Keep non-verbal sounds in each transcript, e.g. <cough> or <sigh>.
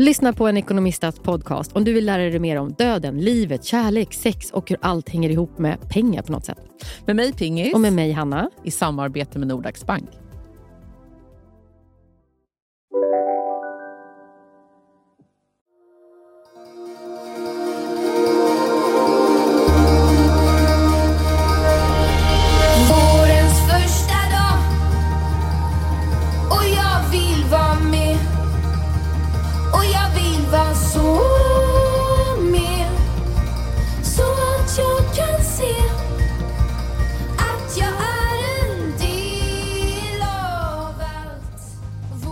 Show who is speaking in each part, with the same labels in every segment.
Speaker 1: Lyssna på en ekonomistats podcast om du vill lära dig mer om döden, livet, kärlek, sex och hur allt hänger ihop med pengar på något sätt.
Speaker 2: Med mig Pingis.
Speaker 1: Och med mig Hanna.
Speaker 2: I samarbete med Nordax Bank.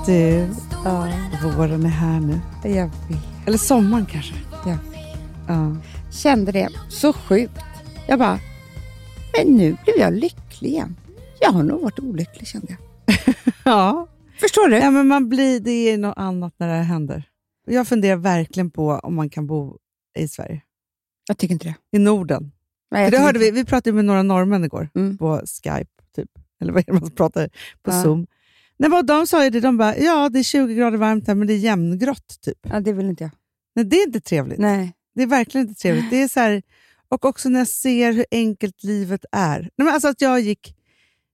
Speaker 3: Du,
Speaker 4: stora
Speaker 3: ja, våren är här nu.
Speaker 5: Jag vet.
Speaker 3: Eller sommaren kanske.
Speaker 5: Jag
Speaker 3: Ja.
Speaker 5: kände det så sjukt. Jag bara, men nu blev jag lycklig igen. Jag har nog varit olycklig kände jag. <laughs>
Speaker 3: ja.
Speaker 5: Förstår du?
Speaker 3: Ja, men man blir, det är något annat när det här händer. Jag funderar verkligen på om man kan bo i Sverige.
Speaker 5: Jag tycker inte det.
Speaker 3: I Norden.
Speaker 5: Nej,
Speaker 3: det hörde vi, vi pratade med några norrmän igår
Speaker 5: Mm.
Speaker 3: på Skype, typ. eller vad är det man pratar på
Speaker 5: Ja.
Speaker 3: Zoom. Nej, vad de sa ju det, de bara, ja det är 20 grader varmt här men det är jämngrått. Typ.
Speaker 5: Ja, det vill inte jag.
Speaker 3: Nej, det är inte trevligt.
Speaker 5: Nej.
Speaker 3: Det är verkligen inte trevligt. Det är så här, och också när jag ser hur enkelt livet är. Nej, men alltså att jag gick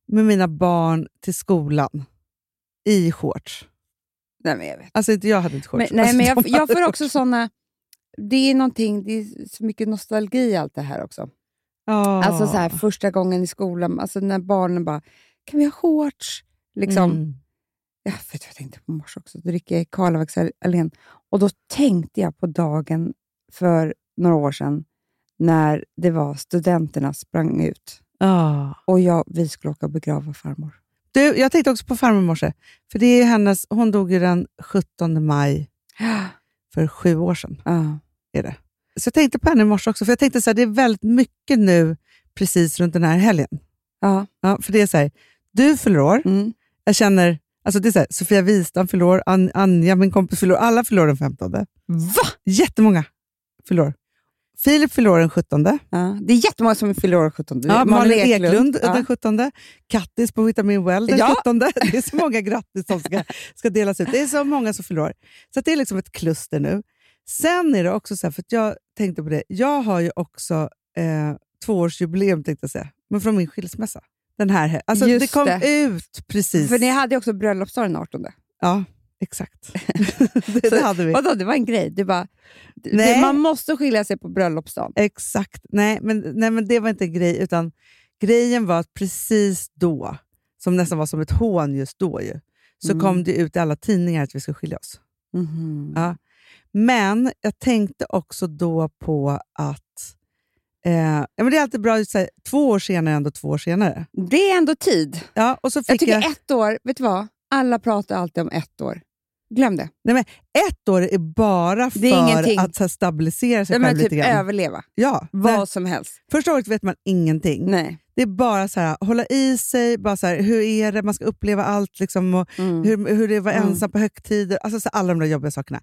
Speaker 3: med mina barn till skolan i shorts.
Speaker 5: Nej, men jag vet.
Speaker 3: Alltså inte jag hade inte shorts.
Speaker 5: Men, nej,
Speaker 3: alltså,
Speaker 5: men jag,
Speaker 3: de
Speaker 5: jag får också såna... Det är någonting, det är så mycket nostalgi i allt det här också.
Speaker 3: Ja.
Speaker 5: Alltså så här, första gången i skolan, alltså när barnen bara, kan vi ha shorts? Liksom.
Speaker 3: Mm.
Speaker 5: Jag vet vad jag tänkte på morse också. Dricker jag Karlavaxallén. Och då tänkte jag på dagen för några år sedan när det var studenterna sprang ut
Speaker 3: Ja.
Speaker 5: och jag, vi skulle åka och begrava farmor.
Speaker 3: Du, jag tänkte också på farmor i morse. För det är hennes, hon dog ju den 17 maj <gasps> för sju år sedan.
Speaker 5: Ja.
Speaker 3: Är det. Så jag tänkte på henne i morse också. För jag tänkte så här, det är väldigt mycket nu precis runt den här helgen.
Speaker 5: Ja.
Speaker 3: Ja, för det är så här, du fyller år.
Speaker 5: Mm.
Speaker 3: Jag känner, alltså det är så här, Sofia Wistam fyller år, An- Anja, min kompis, fyller år. Alla fyller år den 15.
Speaker 5: Va?
Speaker 3: Jättemånga fyller år. Filip fyller år den 17.
Speaker 5: Ja. Det är jättemånga som fyller år 17.
Speaker 3: Ja, Malin Eklund,
Speaker 5: Ja.
Speaker 3: den 17. Kattis på Vitamin Well den
Speaker 5: Ja.
Speaker 3: 17. <laughs> Det är så många grattis som ska, ska delas ut. Det är så många som fyller år. Så det är liksom ett kluster nu. Sen är det också så här, för att jag tänkte på det, jag har ju också eh, tvåårsjubileum tänkte jag säga, men från min skilsmässa. Den här, alltså
Speaker 5: Just
Speaker 3: det kom
Speaker 5: det.
Speaker 3: ut precis.
Speaker 5: För ni hade ju också bröllopsdag den 18.
Speaker 3: Ja, exakt. <laughs> det, det hade vi.
Speaker 5: Vadå, det var en grej? Du bara, det-
Speaker 3: Nej.
Speaker 5: Man måste skilja sig på bröllopsdagen.
Speaker 3: Exakt. Nej men, nej, men det var inte en grej, utan grejen var att precis då, som nästan var som ett hån just då, ju, så
Speaker 5: Mm.
Speaker 3: kom det ut i alla tidningar att vi skulle skilja oss.
Speaker 5: Mhm.
Speaker 3: Ja. Men jag tänkte också då på att eh, ja, men det är alltid bra, så här, två år senare ändå två år senare.
Speaker 5: Det är ändå tid.
Speaker 3: Ja, och så
Speaker 5: Jag
Speaker 3: fick
Speaker 5: tycker
Speaker 3: jag,
Speaker 5: ett år, vet du vad? Alla pratar alltid om ett år. Glöm det.
Speaker 3: nej, men ett år är bara för
Speaker 5: är
Speaker 3: att här, stabilisera sig
Speaker 5: men
Speaker 3: själv
Speaker 5: typ
Speaker 3: lite grann.
Speaker 5: överleva.
Speaker 3: Ja,
Speaker 5: Vad
Speaker 3: nej,
Speaker 5: som helst.
Speaker 3: första året vet man ingenting.
Speaker 5: Nej.
Speaker 3: Det är bara så här, hålla i sig, bara så här, hur är det, man ska uppleva allt. Liksom, och
Speaker 5: Mm.
Speaker 3: hur, hur det är att vara
Speaker 5: Mm.
Speaker 3: ensam på högtider, alltså så alla de där jobbiga sakerna.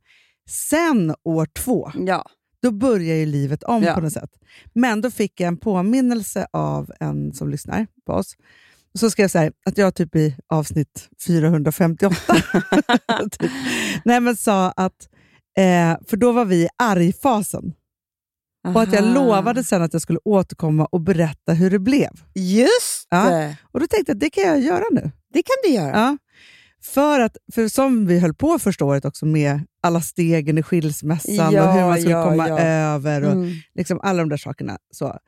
Speaker 3: Sen år två,
Speaker 5: Ja.
Speaker 3: Då börjar ju livet om
Speaker 5: Ja.
Speaker 3: på något sätt. Men då fick jag en påminnelse av en som lyssnar på oss. Så skrev jag så här, att jag typ i avsnitt 458 <laughs> typ, nej, men sa att, eh, för då var vi i argfasen. Och att jag
Speaker 5: Aha.
Speaker 3: lovade sen att jag skulle återkomma och berätta hur det blev.
Speaker 5: Just
Speaker 3: Ja.
Speaker 5: det!
Speaker 3: Och då tänkte jag att det kan jag göra nu.
Speaker 5: Det kan du göra.
Speaker 3: Ja. För, att, för som vi höll på första året också med alla stegen i skilsmässan
Speaker 5: Ja,
Speaker 3: och hur man skulle
Speaker 5: ja,
Speaker 3: komma
Speaker 5: ja.
Speaker 3: över och
Speaker 5: Mm.
Speaker 3: liksom alla de där sakerna. Så.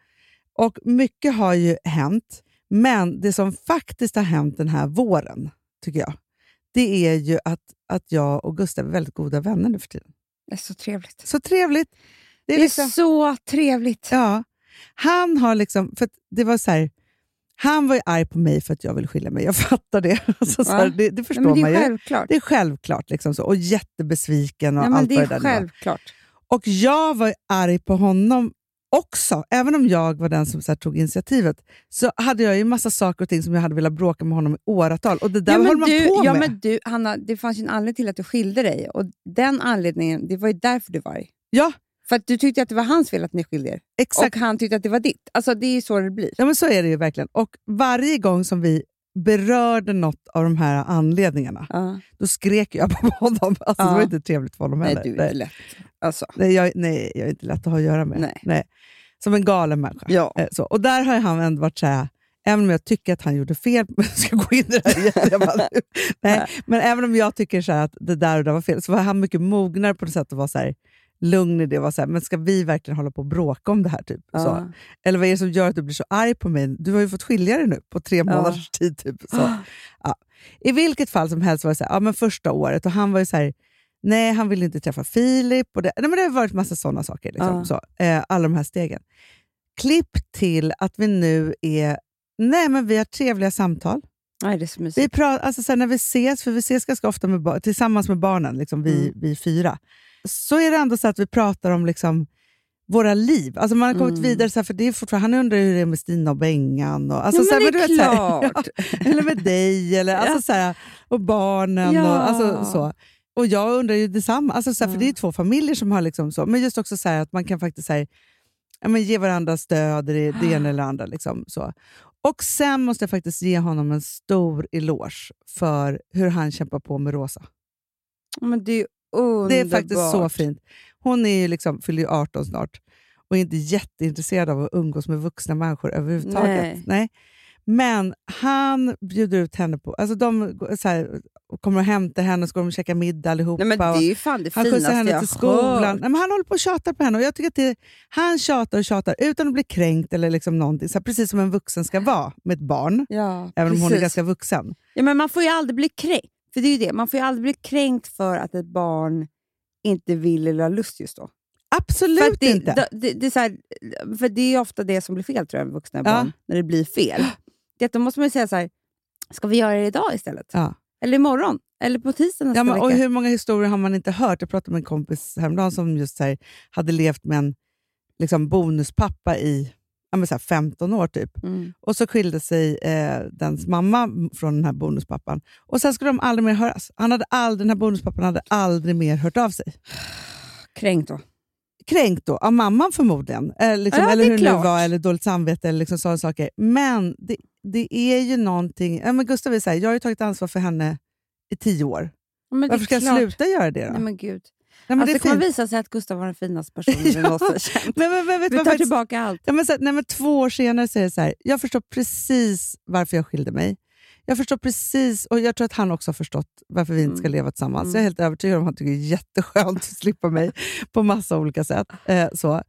Speaker 3: Och mycket har ju hänt, men det som faktiskt har hänt den här våren, tycker jag, det är ju att, att jag och Gustav är väldigt goda vänner nu för tiden.
Speaker 5: Det är så trevligt.
Speaker 3: Så trevligt. Det
Speaker 5: Det
Speaker 3: är
Speaker 5: är,
Speaker 3: liksom,
Speaker 5: så trevligt.
Speaker 3: ja, han har liksom, för det var så här, han var ju arg på mig för att jag ville skilja mig. Jag <laughs> fattar det. Alltså, så här, det, det förstår
Speaker 5: men det
Speaker 3: man ju.
Speaker 5: självklart.
Speaker 3: Det är självklart. Liksom så, och jättebesviken och
Speaker 5: men
Speaker 3: allt
Speaker 5: det är
Speaker 3: det där
Speaker 5: självklart.
Speaker 3: Och jag var arg på honom också, även om jag var den som så här, tog initiativet, så hade jag ju massa saker och ting som jag hade velat bråka med honom i åratal. Och det där
Speaker 5: ja,
Speaker 3: håller man
Speaker 5: du,
Speaker 3: på
Speaker 5: ja,
Speaker 3: med.
Speaker 5: men du, Hanna, det fanns ju en anledning till att du skilde dig och den anledningen, det var ju därför du var arg.
Speaker 3: Ja,
Speaker 5: För att du tyckte att det var hans fel att ni skilde er
Speaker 3: exakt.
Speaker 5: och han tyckte att det var ditt. Alltså det är ju så det blir.
Speaker 3: Ja, men så är det ju verkligen. Och varje gång som vi berörde något av de här anledningarna,
Speaker 5: Ja.
Speaker 3: då skrek jag på <laughs> honom. Alltså,
Speaker 5: Ja.
Speaker 3: Det var inte trevligt för honom
Speaker 5: Nej,
Speaker 3: heller.
Speaker 5: du är inte lätt. Alltså.
Speaker 3: Nej, jag, nej, jag är inte lätt att ha att göra med.
Speaker 5: Nej.
Speaker 3: Som en galen människa.
Speaker 5: Ja.
Speaker 3: Eh, Så. Och där har han ändå varit så här, även om jag tycker att han gjorde fel, <laughs> jag ska gå in i det här igen, bara, <laughs> nej, men även om jag tycker så att det där och det var fel, så var han mycket mognare på något sätt och var så här, lugn i det. Var så här, men ska vi verkligen hålla på och bråka om det här? Typ? Så.
Speaker 5: Ja.
Speaker 3: Eller vad är det som gör att du blir så arg på mig? Du har ju fått skilja dig nu på tre månaders tid. Typ. Så. <gasps> Ja. I vilket fall som helst var det så här, ja, men första året och han var ju så här, nej han ville inte träffa Filip. Och det, nej, men det har varit massa sådana saker. Liksom, så, eh, alla de här stegen. Klipp till att vi nu är, nej men vi har trevliga samtal.
Speaker 5: Nej, det är så
Speaker 3: Vi pratar, alltså, så här, när vi ses, för vi ses ganska ofta med, tillsammans med barnen, liksom, vi,
Speaker 5: Mm.
Speaker 3: vi fyra, så är det ändå så att vi pratar om liksom, våra liv. Alltså man har kommit
Speaker 5: Mm.
Speaker 3: vidare, så här, för det är fortfarande, han undrar hur det är med Stina och Bengan. Och, alltså,
Speaker 5: ja,
Speaker 3: så här,
Speaker 5: det
Speaker 3: du
Speaker 5: är
Speaker 3: vet, så här,
Speaker 5: klart. <laughs>
Speaker 3: eller med dig, eller, alltså, så här, och barnen.
Speaker 5: Ja.
Speaker 3: Och, alltså, så. och jag undrar ju detsamma, alltså, så här, för
Speaker 5: Ja.
Speaker 3: det är två familjer som har liksom så, men just också så att man kan faktiskt så ja, men ge varandra stöd i det, det ena eller andra. Liksom, så. Och sen måste jag faktiskt ge honom en stor eloge för hur han kämpar på med Rosa.
Speaker 5: Men det är underbart.
Speaker 3: Det är faktiskt så fint. Hon är ju liksom, fyller ju 18 snart och är inte jätteintresserad av att umgås med vuxna människor överhuvudtaget.
Speaker 5: Nej.
Speaker 3: Men han bjuder ut henne på... Alltså de så här, kommer och hämtar henne och så går de och käkar middag allihopa.
Speaker 5: Nej, men det är fan det
Speaker 3: han skjutsar henne till skolan. Nej, men han håller på och tjatar på henne. Och jag tycker att det, han tjatar och tjatar utan att bli kränkt. eller liksom någonting. Så här, precis som en vuxen ska vara med ett barn,
Speaker 5: Ja,
Speaker 3: även om hon är
Speaker 5: precis.
Speaker 3: ganska vuxen.
Speaker 5: Ja, men man får ju aldrig bli kränkt. För det är ju det, man får ju aldrig bli kränkt för att ett barn inte vill eller har lust just då.
Speaker 3: Absolut
Speaker 5: det,
Speaker 3: inte.
Speaker 5: Det, det, det är så här, för det är ofta det som blir fel tror jag, med vuxna
Speaker 3: Ja.
Speaker 5: barn, när det blir fel. <gasps> Det, då måste man ju säga så här, ska vi göra det idag istället?
Speaker 3: Ja.
Speaker 5: Eller imorgon? Eller på tisdag nästa
Speaker 3: Ja, men, och
Speaker 5: vecka?
Speaker 3: hur många historier har man inte hört? Jag pratade med en kompis häromdagen som just här, hade levt med en liksom, bonuspappa i ja, men så här, 15 år typ.
Speaker 5: Mm.
Speaker 3: Och så skilde sig eh, dens mamma från den här bonuspappan. Och sen skulle de aldrig mer höras. Han hade aldrig, den här bonuspappan hade aldrig mer hört av sig.
Speaker 5: Kränkt då.
Speaker 3: Kränkt då, av mamman förmodligen. Eh, liksom,
Speaker 5: Ja,
Speaker 3: eller
Speaker 5: är
Speaker 3: hur det nu var, eller dåligt samvete eller liksom sådana saker. Men det, det är ju någonting... Ja, men Gustav vill säga, jag har ju tagit ansvar för henne i tio år.
Speaker 5: Är
Speaker 3: Varför ska jag
Speaker 5: klart.
Speaker 3: sluta göra det då?
Speaker 5: Nej, men gud.
Speaker 3: Nej, men
Speaker 5: alltså,
Speaker 3: det
Speaker 5: kommer
Speaker 3: fint.
Speaker 5: visa sig att Gustav var den finaste personen vi någonsin <laughs> känt.
Speaker 3: Men, men, men, vet du
Speaker 5: Vi tar
Speaker 3: faktiskt-
Speaker 5: tillbaka allt.
Speaker 3: Ja, men så, nej, men två år senare säger jag så här, jag förstår precis varför jag skilde mig. Jag förstår precis, och jag tror att han också har förstått varför vi inte ska
Speaker 5: Mm.
Speaker 3: leva tillsammans.
Speaker 5: Mm.
Speaker 3: Jag är helt övertygad om att han tycker det är jätteskönt att slippa mig på massa olika sätt. Eh, så.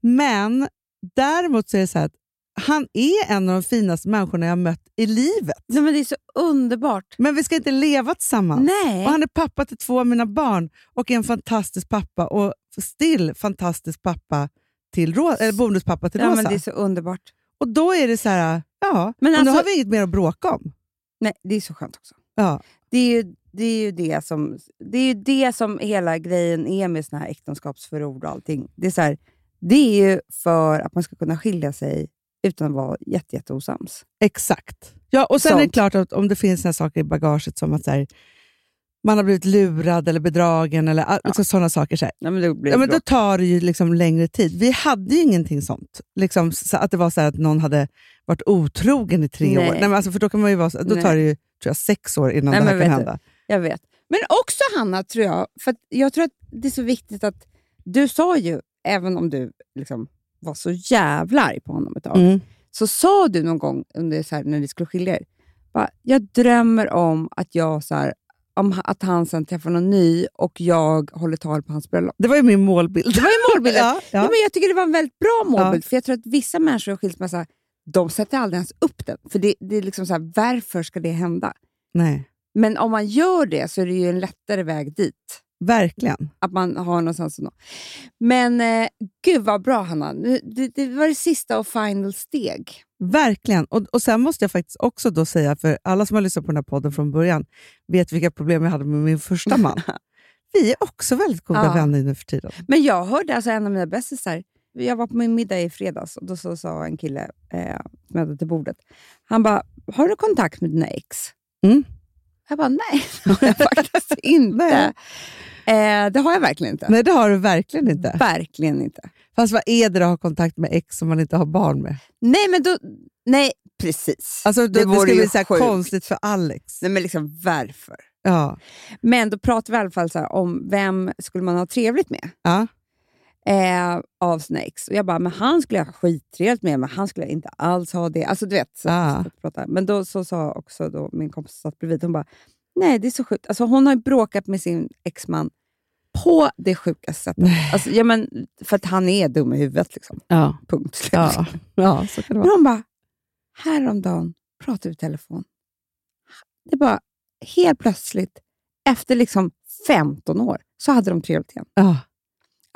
Speaker 3: Men däremot så är det så här att han är en av de finaste människorna jag har mött i livet.
Speaker 5: Nej, men det är så underbart.
Speaker 3: Men vi ska inte leva tillsammans.
Speaker 5: Nej.
Speaker 3: Och han är pappa till två av mina barn och är en fantastisk pappa och still fantastisk pappa till Ro- eller bonuspappa till
Speaker 5: ja,
Speaker 3: Rosa.
Speaker 5: men det är så underbart.
Speaker 3: Och då är det så här, ja,
Speaker 5: Men
Speaker 3: och nu
Speaker 5: alltså-
Speaker 3: har vi inget mer att bråka om.
Speaker 5: Nej, det är så skönt också.
Speaker 3: Ja.
Speaker 5: Det är ju det, är ju det, som, det, är det som hela grejen är med såna här äktenskapsförord och allting. Det är, så här, det är ju för att man ska kunna skilja sig utan att vara jätte, jätte osams.
Speaker 3: Exakt. Ja, och sen är det
Speaker 5: Sånt.
Speaker 3: klart att om det finns såna saker i bagaget som att så här, man har blivit lurad eller bedragen eller liksom sådana saker. Så här.
Speaker 5: Ja, men då blir
Speaker 3: Ja,
Speaker 5: det
Speaker 3: men då tar det ju liksom längre tid. Vi hade ju ingenting sånt. Liksom, så att det var så här att någon hade varit otrogen i tre
Speaker 5: Nej.
Speaker 3: år. Nej, men alltså, för då kan man ju vara så, Då tar det ju tror jag, sex år innan
Speaker 5: Nej,
Speaker 3: det här kan
Speaker 5: vet du,
Speaker 3: hända.
Speaker 5: Jag vet. Men också Hanna, tror jag, för jag tror att det är så viktigt att du sa ju, även om du liksom var så jävla arg på honom ett tag,
Speaker 3: Mm.
Speaker 5: så sa du någon gång under så här, när ni skulle skilja er, bara, jag drömmer om att jag så här, om att han sen träffar någon ny och jag håller tal på hans bröllop.
Speaker 3: Det var ju min målbild.
Speaker 5: Det var ju målbilden. <laughs>
Speaker 3: ja,
Speaker 5: ja.
Speaker 3: ja.
Speaker 5: men jag tycker det var en väldigt bra målbild, för jag tror att vissa människor i skilsmässa, de sätter aldrig ens upp den. För det, det är liksom så här, varför ska det hända?
Speaker 3: Nej,
Speaker 5: Men om man gör det så är det ju en lättare väg dit.
Speaker 3: Verkligen.
Speaker 5: Att man har någonstans att nå. Men eh, gud vad bra Hanna. Nu- Det, det var det sista och final steg.
Speaker 3: Verkligen. Och, och Sen måste jag faktiskt också då säga, för alla som har lyssnat på den här podden från början vet vilka problem jag hade med min första man. <laughs> Vi är också väldigt goda
Speaker 5: Ja.
Speaker 3: vänner nu för tiden.
Speaker 5: Men jag hörde alltså en av mina bästisar jag var på min middag i fredags och då så sa en kille eh, som jag hade till bordet, han bara, har du kontakt med dina ex?
Speaker 3: Mm.
Speaker 5: Jag bara, nej, <laughs> det har jag faktiskt <laughs> inte. Eh, det har jag verkligen inte.
Speaker 3: Nej, det har du verkligen inte.
Speaker 5: Verkligen inte.
Speaker 3: Fast vad är det att ha kontakt med ex som man inte har barn med?
Speaker 5: Nej, men då... Nej, precis.
Speaker 3: Alltså, det, det,
Speaker 5: vore
Speaker 3: skulle
Speaker 5: ju
Speaker 3: bli så konstigt för Alex.
Speaker 5: Nej, men liksom varför?
Speaker 3: Ja.
Speaker 5: Men då pratar vi i alla fall om vem skulle man ha trevligt med
Speaker 3: Ja.
Speaker 5: Eh, av sina ex. Och jag bara, men han skulle jag ha skittrevligt med, men han skulle jag inte alls ha det. Alltså du vet. Så,
Speaker 3: Ah.
Speaker 5: prata. Men då så sa också då, min kompis som satt bredvid, hon bara, nej det är så sjukt. Alltså, hon har ju bråkat med sin exman på det sjukaste sättet. Alltså, ja, men, för att han är dum i huvudet. Liksom.
Speaker 3: Ja.
Speaker 5: Punkt slut.
Speaker 3: Ja. ja, så kan det
Speaker 5: Men
Speaker 3: vara.
Speaker 5: hon bara, häromdagen pratade vi i telefon. Det bara helt plötsligt, efter liksom 15 år, så hade de trevligt igen.
Speaker 3: Ja.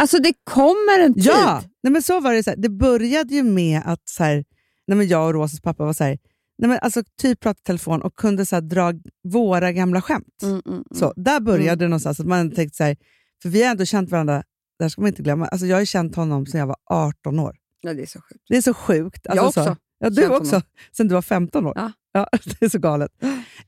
Speaker 5: Alltså det kommer en tid.
Speaker 3: Ja, nej, men så var det. Så här, det började ju med att så här, nej, men jag och Rosas pappa var så här, nej, men alltså, typ pratade i telefon och kunde så här, dra våra gamla skämt.
Speaker 5: Mm, mm, mm.
Speaker 3: Så, där började det någonstans. Att man tänkte så här, för vi har ändå känt varandra, det här ska man inte glömma. Alltså, jag har känt honom sedan jag var 18 år.
Speaker 5: Ja, det är så sjukt.
Speaker 3: Det är så sjukt.
Speaker 5: Jag
Speaker 3: Alltså,
Speaker 5: också.
Speaker 3: Så, ja, du också,
Speaker 5: honom.
Speaker 3: sen du var 15 år.
Speaker 5: Ja. <laughs>
Speaker 3: det är så galet.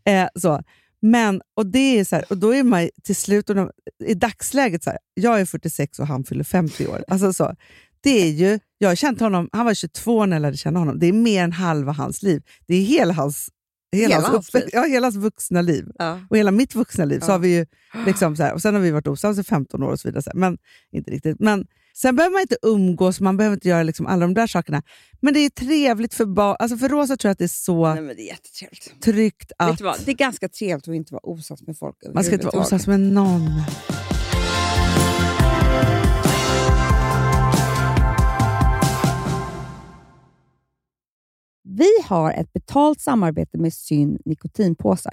Speaker 3: Eh, så. Men, och det är så här, och då är man till slut, och de- i dagsläget, så här, jag är 46 och han fyller 50 år. Alltså så, det är ju, jag har känt honom, han var 22 när jag lärde känna honom. Det är mer än halva hans liv. Det är hela hans, hela
Speaker 5: Hela
Speaker 3: hans,
Speaker 5: liv.
Speaker 3: ja, hela hans vuxna liv.
Speaker 5: Ja.
Speaker 3: Och hela mitt vuxna liv. Så
Speaker 5: Ja.
Speaker 3: har vi ju liksom så här, och sen har vi varit osams i 15 år och så vidare. Så men inte riktigt. Men sen behöver man inte umgås, man behöver inte göra liksom alla de där sakerna. Men det är trevligt för barn. Alltså för Rosa tror jag att det är så
Speaker 5: Nej, men det är jättetrevligt.
Speaker 3: tryggt
Speaker 5: Vet
Speaker 3: att
Speaker 5: du vad? Det är ganska trevligt att inte vara osams med folk
Speaker 3: man ska inte vara osams med någon.
Speaker 5: Vi har ett betalt samarbete med Syn nikotinpåsar.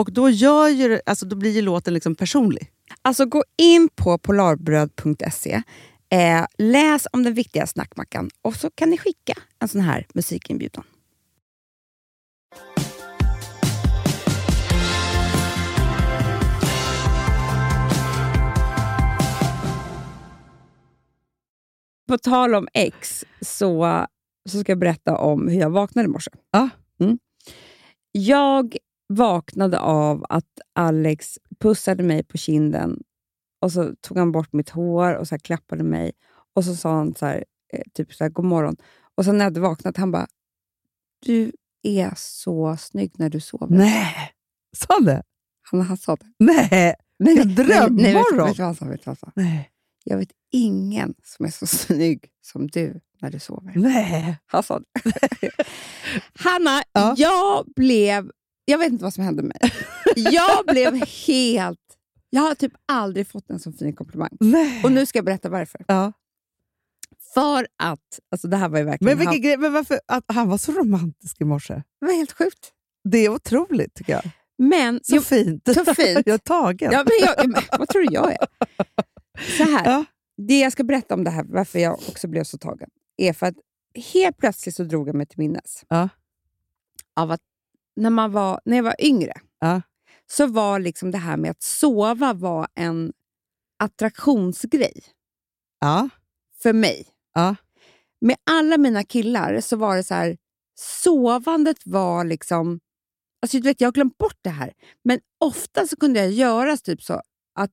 Speaker 3: Och då, gör ju, alltså, då blir ju låten liksom personlig.
Speaker 5: Alltså gå in på polarbröd.se, eh, läs om den viktiga snackmackan och så kan ni skicka en sån här musikinbjudan. På tal om ex så, så ska jag berätta om hur jag vaknade i morse.
Speaker 3: Ja.
Speaker 5: Mm. Jag vaknade av att Alex pussade mig på kinden och så tog han bort mitt hår och så klappade mig. Och så sa han så här, eh, typ så här, god morgon. Och sen när jag hade vaknat, han bara, du är så snygg när du sover.
Speaker 3: Nej! Sa han det?
Speaker 5: Han, han sa det.
Speaker 3: Nej!
Speaker 5: Nej,
Speaker 3: En drömmorgon.
Speaker 5: nej, vet, du- vet du vad han sa? Vet du vad han sa?
Speaker 3: Nej!
Speaker 5: Jag vet ingen som är så snygg som du när du sover.
Speaker 3: Nej!
Speaker 5: Han sa det. <laughs> Hanna,
Speaker 3: Ja.
Speaker 5: jag blev... Jag vet inte vad som hände mig. <laughs> Jag blev helt... Jag har typ aldrig fått en så fin komplimang.
Speaker 3: Nej.
Speaker 5: Och nu ska jag berätta varför.
Speaker 3: ja.
Speaker 5: För att... Alltså det här var ju verkligen...
Speaker 3: Men, vilken
Speaker 5: han,
Speaker 3: grej, men varför att han var så romantisk i morse?
Speaker 5: det var helt sjukt.
Speaker 3: Det är otroligt tycker jag.
Speaker 5: Men...
Speaker 3: Så
Speaker 5: jo,
Speaker 3: fint.
Speaker 5: så fint. <laughs>
Speaker 3: jag är tagen.
Speaker 5: ja, men jag, men, vad tror du jag är? Så här.
Speaker 3: Ja.
Speaker 5: Det jag ska berätta om det här, varför jag också blev så tagen, är för att helt plötsligt så drog jag mig till minnes
Speaker 3: Ja.
Speaker 5: av att när, man var, när jag var yngre
Speaker 3: Ja.
Speaker 5: så var liksom det här med att sova var en attraktionsgrej
Speaker 3: Ja.
Speaker 5: för mig.
Speaker 3: Ja.
Speaker 5: Med alla mina killar så var det så här, sovandet var liksom... Alltså du vet, jag har glömt bort det här, men ofta så kunde jag göra typ så att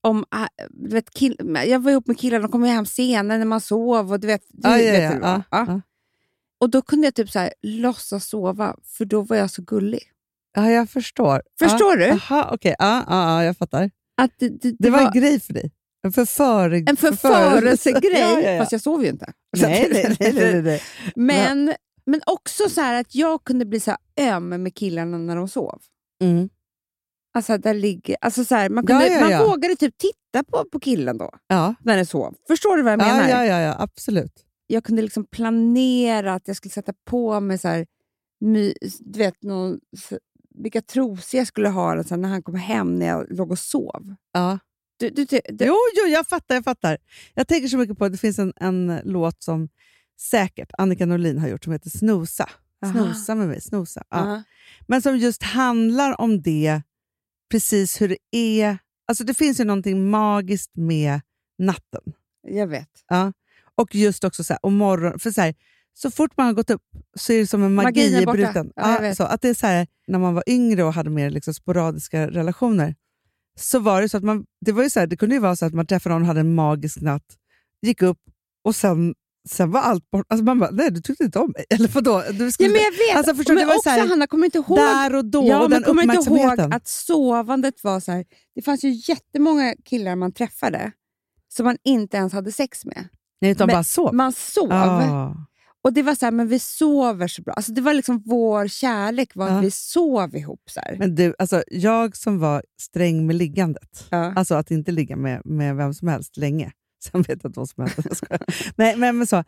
Speaker 5: om, äh, du vet, kill, jag var ihop med killar, de kom hem senare när man sov. Och du vet, du
Speaker 3: Ja, ja,
Speaker 5: vet
Speaker 3: ja, ja,
Speaker 5: Ja. Och då kunde jag typ så här, låtsas sova, för då var jag så gullig.
Speaker 3: Ja, jag förstår.
Speaker 5: Förstår
Speaker 3: ja.
Speaker 5: du?
Speaker 3: Aha, okej. Ja, ja, ja, jag fattar.
Speaker 5: Att det, det, det,
Speaker 3: Det var
Speaker 5: var
Speaker 3: en grej för dig. En förföre...
Speaker 5: en förförelsegrej, <laughs>
Speaker 3: Ja, ja, ja.
Speaker 5: fast jag sov ju inte. <laughs>
Speaker 3: Nej, nej, nej, nej, nej.
Speaker 5: Men, men också så att jag kunde bli så öm med killarna när de sov.
Speaker 3: Mm.
Speaker 5: Alltså, där ligger, alltså så här, man kunde. Man vågade typ titta på, på killen då, när den sov. Förstår du vad jag menar?
Speaker 3: Ja, ja, ja, absolut.
Speaker 5: Jag kunde liksom planera att jag skulle sätta på mig så här, my, du vet, någon, vilka trosor jag skulle ha så här, när han kom hem när jag låg och sov.
Speaker 3: Ja.
Speaker 5: Du, du, du,
Speaker 3: Jo, jo, jag fattar, jag fattar. Jag tänker så mycket på att det finns en, en låt som säkert Annika Norlin har gjort som heter Snosa.
Speaker 5: Aha.
Speaker 3: Snosa med mig, snosa. Ja.
Speaker 5: Ja.
Speaker 3: Men som just handlar om det, precis hur det är. Alltså det finns ju någonting magiskt med natten.
Speaker 5: Jag vet.
Speaker 3: Ja. Och just också så här, och morgon, för så, här, så fort man har gått upp så är det som en magi i
Speaker 5: borta.
Speaker 3: bruten.
Speaker 5: Ja,
Speaker 3: så att det är så här, när man var yngre och hade mer liksom sporadiska relationer, så var det så att man, det, var ju så det kunde ju vara så att man träffade någon och hade en magisk natt, gick upp och sen, sen var allt bort. Alltså man bara, nej du tyckte inte om mig. <laughs> Eller vadå? Du
Speaker 5: Ja,
Speaker 3: skulle,
Speaker 5: men jag vet.
Speaker 3: Alltså, förstår
Speaker 5: men
Speaker 3: det var
Speaker 5: också,
Speaker 3: så här,
Speaker 5: Hanna, kommer inte ihåg
Speaker 3: där och då,
Speaker 5: ja,
Speaker 3: och den
Speaker 5: kommer inte ihåg att sovandet var så här. Det fanns ju jättemånga killar man träffade som man inte ens hade sex med.
Speaker 3: Nej, utan
Speaker 5: men-
Speaker 3: bara sov.
Speaker 5: Man sov.
Speaker 3: Ah.
Speaker 5: Och det var så här, men vi sover så bra. Alltså det var liksom vår kärlek var att vi sov ihop. Så här.
Speaker 3: Men du, alltså, jag som var sträng med liggandet,
Speaker 5: Ja.
Speaker 3: alltså att inte ligga med, med vem som helst länge, <laughs> sen vet jag inte vad som skojar. Nej, men, men så,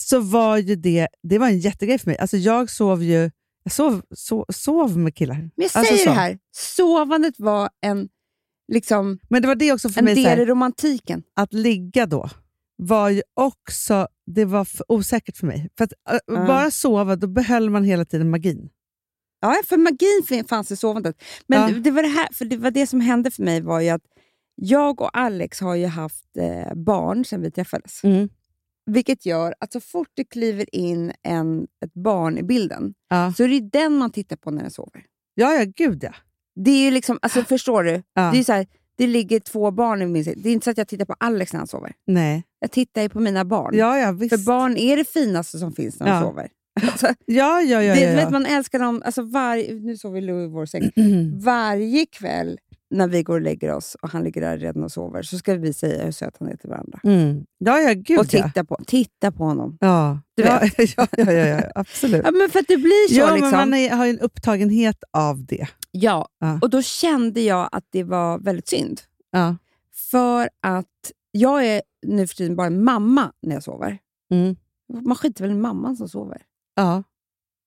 Speaker 3: så var ju det, det var en jättegrej för mig. Alltså, jag sov ju jag sov, sov, sov med killar.
Speaker 5: Men jag
Speaker 3: Alltså
Speaker 5: säger
Speaker 3: så.
Speaker 5: det här, sovandet var en, liksom,
Speaker 3: Men det var det också för
Speaker 5: en
Speaker 3: mig,
Speaker 5: del
Speaker 3: här,
Speaker 5: i romantiken.
Speaker 3: att ligga då var ju också det var för osäkert för mig. För att
Speaker 5: Ja.
Speaker 3: bara sova, då behöll man hela tiden magin.
Speaker 5: Ja, för magin fanns i sovandet. Men
Speaker 3: Ja.
Speaker 5: det, var det här, för det var det som hände för mig var ju att jag och Alex har ju haft eh, barn sedan vi träffades.
Speaker 3: Mm.
Speaker 5: Vilket gör att så fort det kliver in en, ett barn i bilden
Speaker 3: Ja.
Speaker 5: så är det den man tittar på när den sover.
Speaker 3: ja, ja, gud ja.
Speaker 5: Det är ju liksom, alltså förstår du? Det, är så här, det ligger två barn i min säng. Det är inte så att jag tittar på Alex när han sover.
Speaker 3: Nej.
Speaker 5: Jag tittar ju på mina barn.
Speaker 3: Ja, ja, visst.
Speaker 5: För barn är det finaste som finns när de
Speaker 3: Ja.
Speaker 5: sover. Alltså,
Speaker 3: ja, ja, ja,
Speaker 5: det,
Speaker 3: ja, ja.
Speaker 5: Vet, man älskar dem. Alltså var, nu sover Lou i vår säng. <clears throat> Varje kväll när vi går och lägger oss och han ligger där redan och sover så ska vi säga hur söt han är till varandra.
Speaker 3: Mm. Ja, ja, gud
Speaker 5: och
Speaker 3: ja.
Speaker 5: titta på, titta på honom.
Speaker 3: Ja,
Speaker 5: Du
Speaker 3: ja, <laughs> ja, ja, ja, ja, absolut.
Speaker 5: Ja, men för att det blir så.
Speaker 3: Ja,
Speaker 5: liksom.
Speaker 3: men man är, har ju en upptagenhet av det.
Speaker 5: Ja.
Speaker 3: Ja.
Speaker 5: och då kände jag att det var väldigt synd.
Speaker 3: Ja.
Speaker 5: För att jag är nu för tiden bara en mamma när jag sover.
Speaker 3: Mm.
Speaker 5: Man skiter väl i mamman som sover.
Speaker 3: Ja.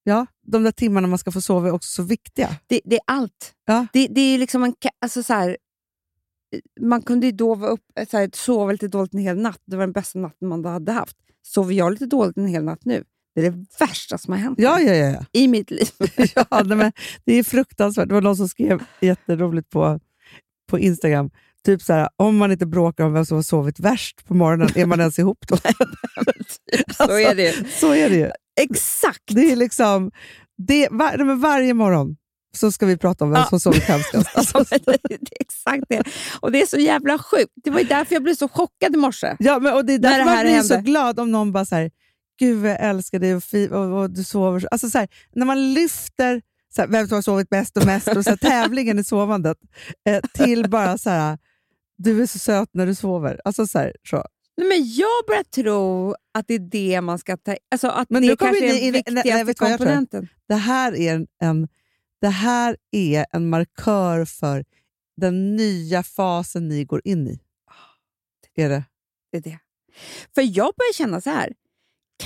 Speaker 3: ja, de där timmarna man ska få sova är också så viktiga.
Speaker 5: Det, det är allt.
Speaker 3: Ja.
Speaker 5: Det, det är liksom en... Alltså så här, man kunde ju då vara upp, så här, sova lite dåligt en hel natt. Det var den bästa natten man hade haft. Sover jag lite dåligt en hel natt nu? Det är det värsta som har hänt
Speaker 3: Ja, ja, ja.
Speaker 5: i mitt liv. <laughs>
Speaker 3: ja nej, men det är fruktansvärt. Det var någon som skrev jätteroligt på, på Instagram. Typ så här, om man inte bråkar om vem som har sovit värst på morgonen, är man ens ihop då? <laughs>
Speaker 5: så är det.
Speaker 3: Så är det ju.
Speaker 5: Exakt!
Speaker 3: Det är liksom, det, var, nej, men varje morgon så ska vi prata om vem
Speaker 5: Ja.
Speaker 3: som sovit hemskast. Alltså,
Speaker 5: det, det är exakt det. Och det är så jävla sjukt. Det var ju därför jag blev så chockad i morse.
Speaker 3: ja, men, och det är därför
Speaker 5: det
Speaker 3: man blir så glad om någon bara så här, gud vad jag älskar dig och, fi, och, och du sover så. Alltså, så här, när man lyfter så här, vem som har sovit bäst och mest och så här, <laughs> tävlingen i sovandet eh, till bara så här, du är så söt när du sover. Alltså, så här, så.
Speaker 5: Nej, men jag börjar tro att det är det man ska ta... Alltså att
Speaker 3: Men
Speaker 5: det kanske är den
Speaker 3: nej,
Speaker 5: viktigaste komponenten.
Speaker 3: Det här är en, en, det här är en markör för den nya fasen ni går in i. Är det?
Speaker 5: Det är det. För jag börjar känna så här.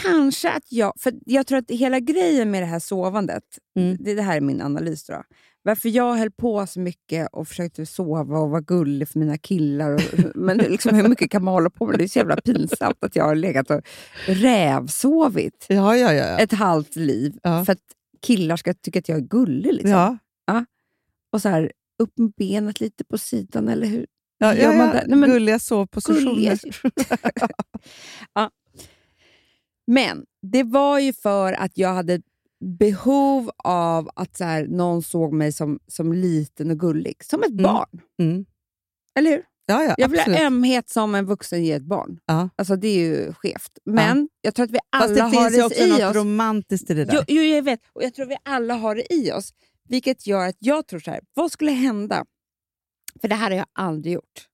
Speaker 5: Kanske att jag... För jag tror att hela grejen med det här sovandet,
Speaker 3: Mm.
Speaker 5: det, det här är min analys. Då. Varför jag höll på så mycket och försökte sova och vara gullig för mina killar. Och, men liksom, hur mycket kan man hålla på med? Det är så jävla pinsamt att jag har legat och rävsovit
Speaker 3: Ja, ja, ja. ja.
Speaker 5: ett halvt liv
Speaker 3: Ja.
Speaker 5: för att killar ska tycka att jag är gullig. Liksom.
Speaker 3: ja.
Speaker 5: Och så här, upp med benet lite på sidan, eller hur?
Speaker 3: Ja, ja, ja.
Speaker 5: Nej, men-
Speaker 3: Gulliga sovpositioner.
Speaker 5: Gulliga- <laughs> <laughs> Men det var ju för att jag hade behov av att så här, någon såg mig som, som liten och gullig. Som ett
Speaker 3: Mm.
Speaker 5: barn.
Speaker 3: Mm.
Speaker 5: Eller hur?
Speaker 3: Ja, ja,
Speaker 5: Jag vill
Speaker 3: absolut.
Speaker 5: ha ömhet som en vuxen ger ett barn.
Speaker 3: Ja.
Speaker 5: Alltså Det är ju skevt. Men jag tror att vi alla
Speaker 3: Fast det
Speaker 5: har
Speaker 3: finns ju
Speaker 5: det
Speaker 3: också
Speaker 5: i
Speaker 3: något
Speaker 5: oss.
Speaker 3: romantiskt i det där.
Speaker 5: Jo, jo, jag vet. Och jag tror att vi alla har det i oss. Vilket gör att jag tror så här, vad skulle hända? För det här har jag aldrig gjort.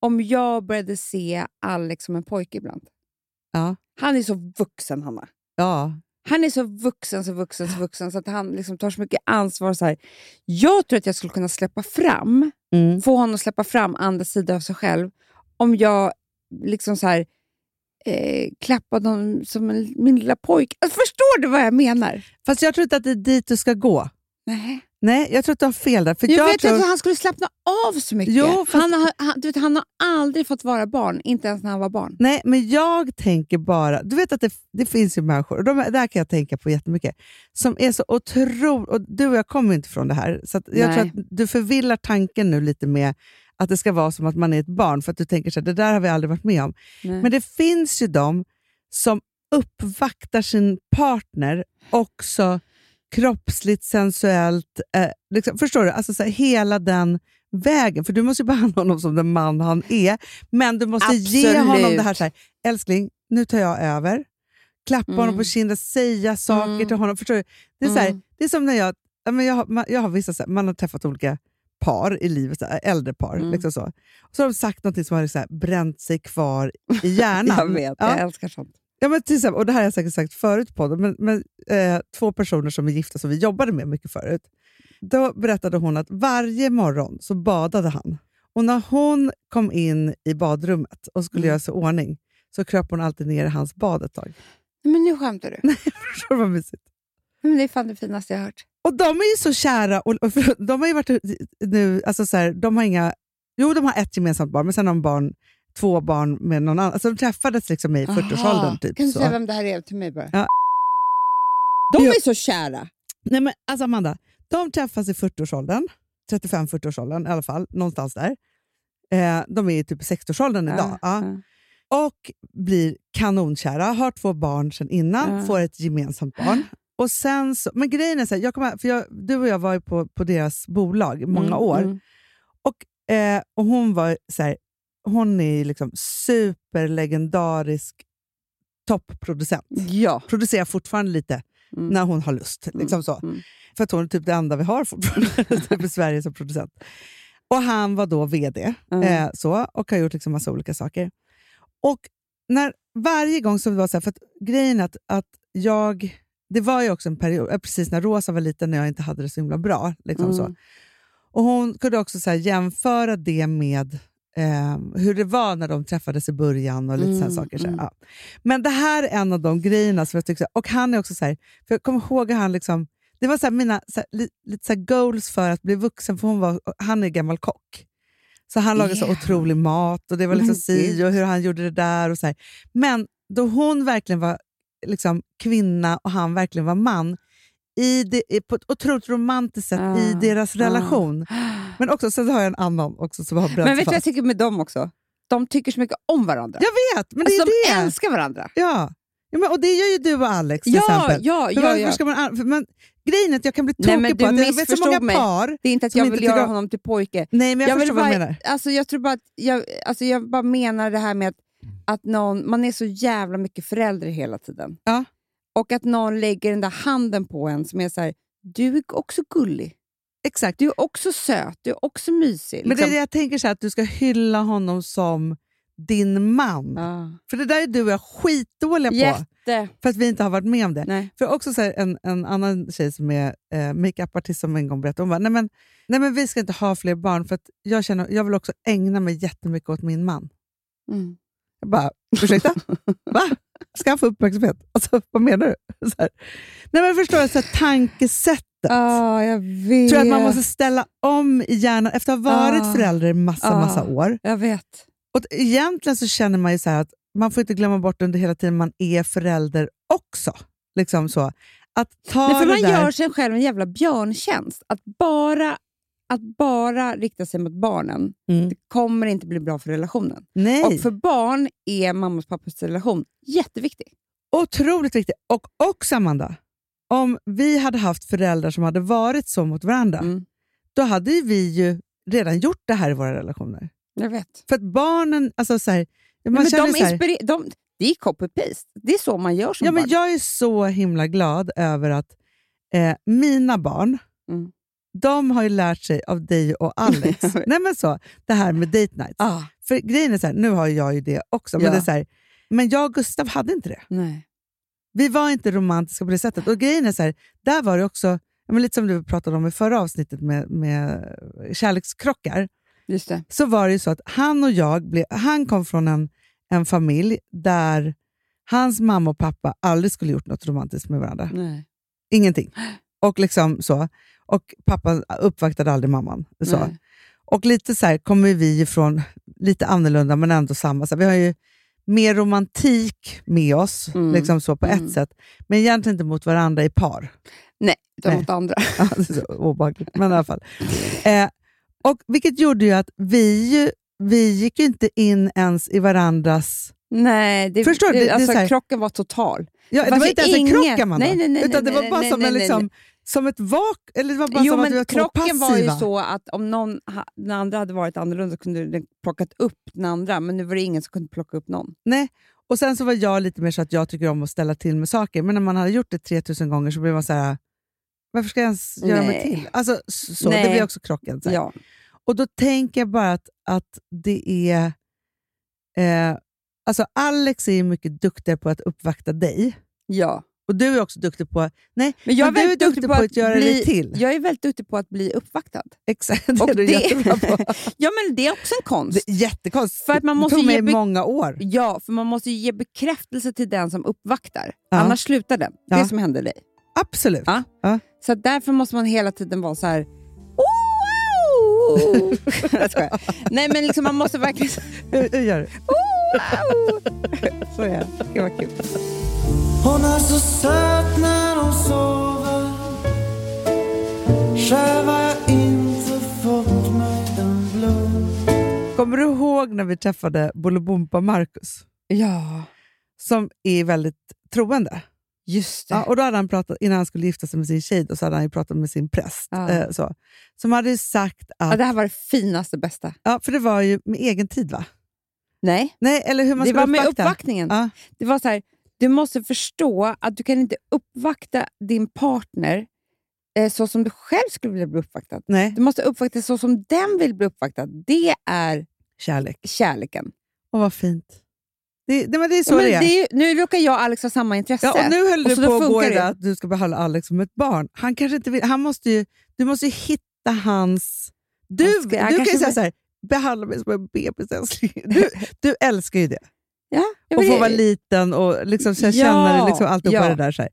Speaker 5: Om jag började se Alex som en pojke ibland.
Speaker 3: Ja.
Speaker 5: Han är så vuxen, Hanna.
Speaker 3: Ja.
Speaker 5: Han är så vuxen, så vuxen, så vuxen så att han liksom tar så mycket ansvar. Så här. Jag tror att jag skulle kunna släppa fram,
Speaker 3: Mm.
Speaker 5: få honom att släppa fram andra sidor av sig själv om jag liksom så här, eh, klappade honom som en, min lilla pojke. Alltså, förstår du vad jag menar?
Speaker 3: Fast jag tror inte att det är dit du ska gå.
Speaker 5: Nej.
Speaker 3: Nej, jag tror att du har fel där. För
Speaker 5: Jag,
Speaker 3: jag
Speaker 5: vet
Speaker 3: tror...
Speaker 5: att han skulle slappna av så mycket.
Speaker 3: Jo, fast-
Speaker 5: han, har, han, du vet, han har aldrig fått vara barn, inte ens när han var barn.
Speaker 3: Nej, men jag tänker bara... Du vet att det, det finns ju människor, och de, där kan jag tänka på jättemycket, som är så otroligt... Och du och jag kommer inte från det här, så jag
Speaker 5: Nej.
Speaker 3: tror att du förvillar tanken nu lite med att det ska vara som att man är ett barn, för att du tänker så här, det där har vi aldrig varit med om.
Speaker 5: Nej.
Speaker 3: Men det finns ju de som uppvaktar sin partner också kroppsligt, sensuellt. Eh, liksom, förstår du? Alltså så här, hela den vägen. För du måste ju behandla <laughs> honom som den man han är. Men du måste ge
Speaker 5: Absolut.
Speaker 3: honom det här, så här, älskling, nu tar jag över. Klappa
Speaker 5: Mm.
Speaker 3: honom på kinden, säga saker
Speaker 5: Mm.
Speaker 3: till honom. Förstår du? Det är, så här,
Speaker 5: Mm.
Speaker 3: det är som när jag, men jag, har, man, jag har vissa, så här, man har träffat olika par i livet, så här, äldre par.
Speaker 5: Mm.
Speaker 3: Liksom så. Och så har de sagt något som har så bränt sig kvar i hjärnan. <laughs>
Speaker 5: Jag vet,
Speaker 3: Ja.
Speaker 5: jag älskar sånt.
Speaker 3: Ja, men till exempel, och det här har jag säkert sagt förut på podden, men, men eh, två personer som är gifta som vi jobbade med mycket förut. Då berättade hon att varje morgon så badade han. Och när hon kom in i badrummet och skulle
Speaker 5: Mm.
Speaker 3: göra sig ordning så kröp hon alltid ner i hans bad ett tag.
Speaker 5: Men nu skämtar du. <laughs>
Speaker 3: Förstår du vad mysigt?
Speaker 5: Men det är fan det finaste jag har hört.
Speaker 3: Och de är ju så kära. Och, och för, de har ju varit nu, alltså så här, de har inga, jo de har ett gemensamt barn, men sen har de barn, två barn med någon annan. Alltså de träffades liksom i 40-årsåldern. Typ,
Speaker 5: kan du
Speaker 3: så.
Speaker 5: säga vem det här är till mig bara?
Speaker 3: Ja.
Speaker 5: De
Speaker 3: Ja.
Speaker 5: är så kära.
Speaker 3: Nej, men alltså Amanda, de träffas i 40-årsåldern, 35-40-årsåldern i alla fall, någonstans där. Eh, de är i typ 60-årsåldern idag. Ja. Och blir kanonkära, har två barn sedan innan,
Speaker 5: Ja.
Speaker 3: får ett gemensamt barn. Och sen så, men grejen är så här, jag kommer, för jag, du och jag var ju på, på deras bolag i många
Speaker 5: Mm,
Speaker 3: år.
Speaker 5: mm.
Speaker 3: Och, eh, och hon var så här, hon är liksom superlegendarisk toppproducent.
Speaker 5: Ja.
Speaker 3: Producerar fortfarande lite
Speaker 5: Mm.
Speaker 3: när hon har lust. Liksom så.
Speaker 5: Mm.
Speaker 3: För att hon är typ det enda vi har fortfarande <laughs> typ i Sverige som producent. Och han var då VD
Speaker 5: Mm.
Speaker 3: eh, så, och har gjort liksom massa olika saker. Och när, varje gång som det var så här, för att grejen är att, att jag, det var ju också en period, eh, precis när Rosa var liten, när jag inte hade det så himla bra. Liksom
Speaker 5: Mm.
Speaker 3: så. Och Hon kunde också så jämföra det med eh, hur det var när de träffades i början och lite
Speaker 5: Mm,
Speaker 3: såna saker. Så
Speaker 5: mm.
Speaker 3: ja. Men det här är en av de grejerna som jag tycker, så här- och han är också så här, för jag kommer ihåg att han liksom, det var så mina så här, li, lite så goals för att bli vuxen, för hon var, han är gammal kock. Så han lagade så
Speaker 5: Yeah.
Speaker 3: otrolig mat och det var liksom si och hur han gjorde det där. och så här. Men då hon verkligen var liksom kvinna och han verkligen var man, i det, i- på ett otroligt romantiskt sätt i
Speaker 5: Ah,
Speaker 3: deras
Speaker 5: ah.
Speaker 3: relation. Men också, sen har jag en annan också som har bränt
Speaker 5: Men vet du vad jag tycker med dem också? De tycker så mycket om varandra.
Speaker 3: Jag vet, men det
Speaker 5: alltså,
Speaker 3: är
Speaker 5: de
Speaker 3: det.
Speaker 5: älskar varandra.
Speaker 3: Ja. Ja, men, och det gör ju du och Alex till
Speaker 5: Ja,
Speaker 3: exempel.
Speaker 5: ja, ja,
Speaker 3: varför
Speaker 5: ja.
Speaker 3: ska man, an- för man, grejen är att jag kan bli tokig på att jag vet så många
Speaker 5: mig.
Speaker 3: par...
Speaker 5: Det är inte att jag vill göra
Speaker 3: om-
Speaker 5: honom till pojke.
Speaker 3: Nej, men jag,
Speaker 5: vill
Speaker 3: förstår vad du menar.
Speaker 5: Alltså, jag tror bara att jag, alltså, jag bara menar det här med att, att någon, man är så jävla mycket förälder hela tiden.
Speaker 3: Ja.
Speaker 5: Och att någon lägger den där handen på en som är så här, du är också gullig.
Speaker 3: Exakt.
Speaker 5: Du är också söt, du är också mysig.
Speaker 3: Men det är
Speaker 5: liksom.
Speaker 3: det jag tänker, så här, att du ska hylla honom som din man.
Speaker 5: Ja.
Speaker 3: För det där är du och jag skitdåliga på,
Speaker 5: Jätte.
Speaker 3: för att vi inte har varit med om det.
Speaker 5: Nej.
Speaker 3: För också så här, en, en annan tjej som är eh, makeupartist som en gång berättade, hon bara, nej men, nej men vi ska inte ha fler barn för att jag, känner, jag vill också ägna mig jättemycket åt min man.
Speaker 5: Mm.
Speaker 3: Jag bara, ursäkta? <laughs> Va? Ska han få uppmärksamhet? Alltså, vad menar du? Nej, men förstår du, så här, tankesättet.
Speaker 5: Ja, jag vet.
Speaker 3: tror att man måste ställa om i hjärnan efter att ha varit
Speaker 5: Ah.
Speaker 3: förälder i massa,
Speaker 5: Ah.
Speaker 3: massa år.
Speaker 5: Jag vet.
Speaker 3: Och egentligen så känner man ju så här att man får inte glömma bort under hela tiden man är förälder också. Liksom så. Att ta
Speaker 5: Nej, för man
Speaker 3: där,
Speaker 5: gör sig själv en jävla björntjänst. Att bara, att bara rikta sig mot barnen
Speaker 3: Mm.
Speaker 5: det kommer inte bli bra för relationen.
Speaker 3: Nej,
Speaker 5: Och för barn är mammas och pappas relation jätteviktig.
Speaker 3: otroligt viktigt. Och också Amanda, om vi hade haft föräldrar som hade varit så mot varandra,
Speaker 5: Mm.
Speaker 3: då hade vi ju redan gjort det här i våra relationer.
Speaker 5: Jag vet.
Speaker 3: För att barnen, alltså så här, man
Speaker 5: men
Speaker 3: känner
Speaker 5: de
Speaker 3: så här,
Speaker 5: de, det är copy-paste. Det är så man gör som
Speaker 3: ja, men
Speaker 5: barn.
Speaker 3: Jag är så himla glad över att eh, mina barn,
Speaker 5: Mm.
Speaker 3: De har ju lärt sig av dig och Alex. <laughs> Nej, men så, det här med date nights.
Speaker 5: Ah,
Speaker 3: För grejen är så här, nu har jag ju det också, men,
Speaker 5: Ja.
Speaker 3: det är så här, men jag och Gustav hade inte det.
Speaker 5: nej.
Speaker 3: Vi var inte romantiska på det sättet. Och grejen är så här, där var det också, men lite som du pratade om i förra avsnittet med, med kärlekskrockar,
Speaker 5: Just det.
Speaker 3: så var det ju så att han och jag, blev, han kom från en, en familj där hans mamma och pappa aldrig skulle gjort något romantiskt med varandra.
Speaker 5: Nej.
Speaker 3: Ingenting. Och liksom så. Och pappa uppvaktade aldrig mamman. Så.
Speaker 5: Nej.
Speaker 3: Och lite så här kommer vi ifrån, lite annorlunda men ändå samma. Så här, vi har ju mer romantik med oss
Speaker 5: Mm.
Speaker 3: liksom så på
Speaker 5: Mm.
Speaker 3: ett sätt, men egentligen inte mot varandra i par.
Speaker 5: Nej, utan mot andra. <laughs>
Speaker 3: Ja, det är så obehagligt, men i alla fall. Eh, och vilket gjorde ju att vi, vi gick ju inte in ens i varandras...
Speaker 5: Nej, det,
Speaker 3: Förstår du?
Speaker 5: det,
Speaker 3: Det- det
Speaker 5: alltså,
Speaker 3: så här-
Speaker 5: krocken var total.
Speaker 3: Ja, det var
Speaker 5: ju
Speaker 3: inte ens en
Speaker 5: ingen-
Speaker 3: krock, Amanda.
Speaker 5: Nej, nej, nej,
Speaker 3: utan det
Speaker 5: nej,
Speaker 3: var bara
Speaker 5: nej,
Speaker 3: som, en,
Speaker 5: nej,
Speaker 3: liksom, som ett vak... Eller det var bara
Speaker 5: Jo,
Speaker 3: som att vi
Speaker 5: men
Speaker 3: var två
Speaker 5: krocken var ju så att om någon, den andra hade varit annorlunda så kunde den plockat upp den andra, men nu var det ingen som kunde plocka upp någon.
Speaker 3: Nej. Och sen så var jag lite mer så att jag tycker om att ställa till med saker, men när man hade gjort det 3000 gånger så blev man så här, varför ska jag ens göra mig
Speaker 5: Nej.
Speaker 3: till? Alltså, så,
Speaker 5: Nej.
Speaker 3: det blir också krocken.
Speaker 5: Ja.
Speaker 3: Och då tänker jag bara att, att det är... Eh, Alltså Alex är ju mycket duktigare på att uppvakta dig.
Speaker 5: Ja.
Speaker 3: Och du är också duktig på... Nej,
Speaker 5: Men jag är,
Speaker 3: men du är
Speaker 5: väldigt
Speaker 3: duktig på att, göra
Speaker 5: bli,
Speaker 3: dig till.
Speaker 5: Jag är väldigt duktig på att bli uppvaktad.
Speaker 3: Exakt, det
Speaker 5: Och
Speaker 3: är du
Speaker 5: det-
Speaker 3: jättebra på. <laughs>
Speaker 5: Ja, men det är också en konst.
Speaker 3: Det är jättekonstigt.
Speaker 5: För att man måste
Speaker 3: det tog mig
Speaker 5: ge
Speaker 3: många år.
Speaker 5: Ja, för man måste ju ge bekräftelse till den som uppvaktar.
Speaker 3: Ja.
Speaker 5: Annars slutar den.
Speaker 3: Ja.
Speaker 5: Det som hände dig.
Speaker 3: Absolut.
Speaker 5: Ja.
Speaker 3: Ja.
Speaker 5: Så därför måste man hela tiden vara så här... Oh, <laughs> jag. Nej, men liksom man måste verkligen...
Speaker 3: Hur, hur gör du? <laughs>
Speaker 5: Så är. Det var kul.
Speaker 6: Hon är så söt när hon sover Själv har jag inte fått mig en blund
Speaker 3: Kommer du ihåg när vi träffade Bolibompa Marcus?
Speaker 5: Ja,
Speaker 3: Som är väldigt troende.
Speaker 5: just det.
Speaker 3: Ja, och då hade han pratat, innan han skulle gifta sig med sin tjej, då, så hade han ju pratat med sin präst.
Speaker 5: Ja.
Speaker 3: Eh, så, som hade ju sagt
Speaker 5: Ja,
Speaker 3: att...
Speaker 5: det här var det finaste, bästa.
Speaker 3: Ja, för det var ju med egen tid va?
Speaker 5: Nej,
Speaker 3: Nej, eller hur man
Speaker 5: det var med uppvaktningen.
Speaker 3: Ja.
Speaker 5: Det var så här, du måste förstå att du kan inte uppvakta din partner eh, så som du själv skulle vilja bli uppvaktad.
Speaker 3: Nej,
Speaker 5: Du måste uppvakta så som den vill bli uppvaktad. Det är
Speaker 3: kärlek.
Speaker 5: kärleken.
Speaker 3: Och vad fint. Det, det, men det är så
Speaker 5: Ja,
Speaker 3: det är.
Speaker 5: det är ju, nu råkar jag och Alex ha samma intresse.
Speaker 3: Ja, och nu höll
Speaker 5: Och
Speaker 3: du
Speaker 5: så
Speaker 3: på att gå i
Speaker 5: det.
Speaker 3: att du ska behandla Alex som ett barn. Han kanske inte vill, han måste ju, du måste ju hitta hans... Du,
Speaker 5: Han ska- han
Speaker 3: du kan ju säga
Speaker 5: vill-
Speaker 3: så här, behandla mig som en bebis älskling. Du, du älskar ju det.
Speaker 5: Ja, jag
Speaker 3: Och få vara liten och liksom så här
Speaker 5: Ja,
Speaker 3: liksom alltihopa
Speaker 5: ja.
Speaker 3: det där. Så här.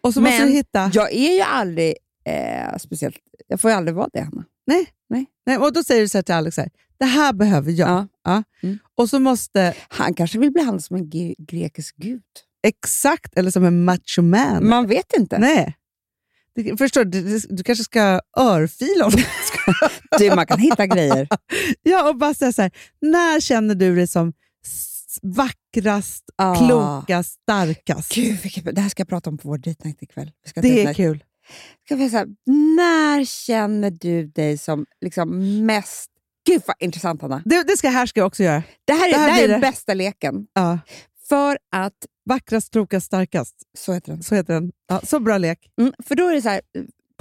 Speaker 3: Och så måste
Speaker 5: Men
Speaker 3: du hitta...
Speaker 5: Jag är ju aldrig eh, speciellt... Jag får ju aldrig vara det, Hanna.
Speaker 3: Nej, och då säger du så till Alex, så här, det här behöver jag.
Speaker 5: Ja.
Speaker 3: Ja.
Speaker 5: Mm.
Speaker 3: Och så måste,
Speaker 5: Han kanske vill behandlas som en ge- grekisk gud.
Speaker 3: exakt, eller som en macho man.
Speaker 5: Man vet inte.
Speaker 3: Nej. Du, förstår du, du, kanske ska örfila honom. <laughs>
Speaker 5: Du, man kan hitta grejer. <laughs>
Speaker 3: ja, och bara säga så här, när känner du dig som vackrast,
Speaker 5: Ah.
Speaker 3: klokast, starkast?
Speaker 5: Gud, vilket, det här ska jag prata om på vår date night ikväll.
Speaker 3: Det är kul.
Speaker 5: Ska vi säga, när känner du dig som liksom mest... Gud vad intressant Hanna.
Speaker 3: Det, det ska här ska jag också göra.
Speaker 5: Det här är,
Speaker 3: Det
Speaker 5: det
Speaker 3: här
Speaker 5: här
Speaker 3: blir
Speaker 5: är
Speaker 3: det.
Speaker 5: den bästa leken.
Speaker 3: Ja.
Speaker 5: För att...
Speaker 3: Vackrast, klokast, starkast.
Speaker 5: Så heter den.
Speaker 3: Så heter den. Ja, så bra lek.
Speaker 5: Mm, för då är det så här,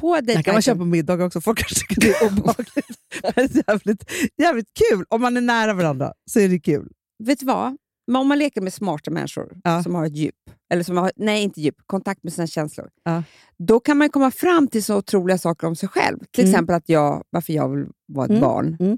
Speaker 5: på
Speaker 3: Den kan man köpa på middag också. Folk kanske tycker det är obehagligt. <laughs> Men jävligt, jävligt kul. Om man är nära varandra så är det kul.
Speaker 5: Vet du vad? Om man leker med smarta människor
Speaker 3: Ja.
Speaker 5: som har ett djup, eller som har, nej inte djup, kontakt med sina känslor,
Speaker 3: Ja.
Speaker 5: då kan man komma fram till så otroliga saker om sig själv. Till
Speaker 3: Mm.
Speaker 5: exempel att jag, varför jag vill vara ett
Speaker 3: Mm.
Speaker 5: barn.
Speaker 3: Mm.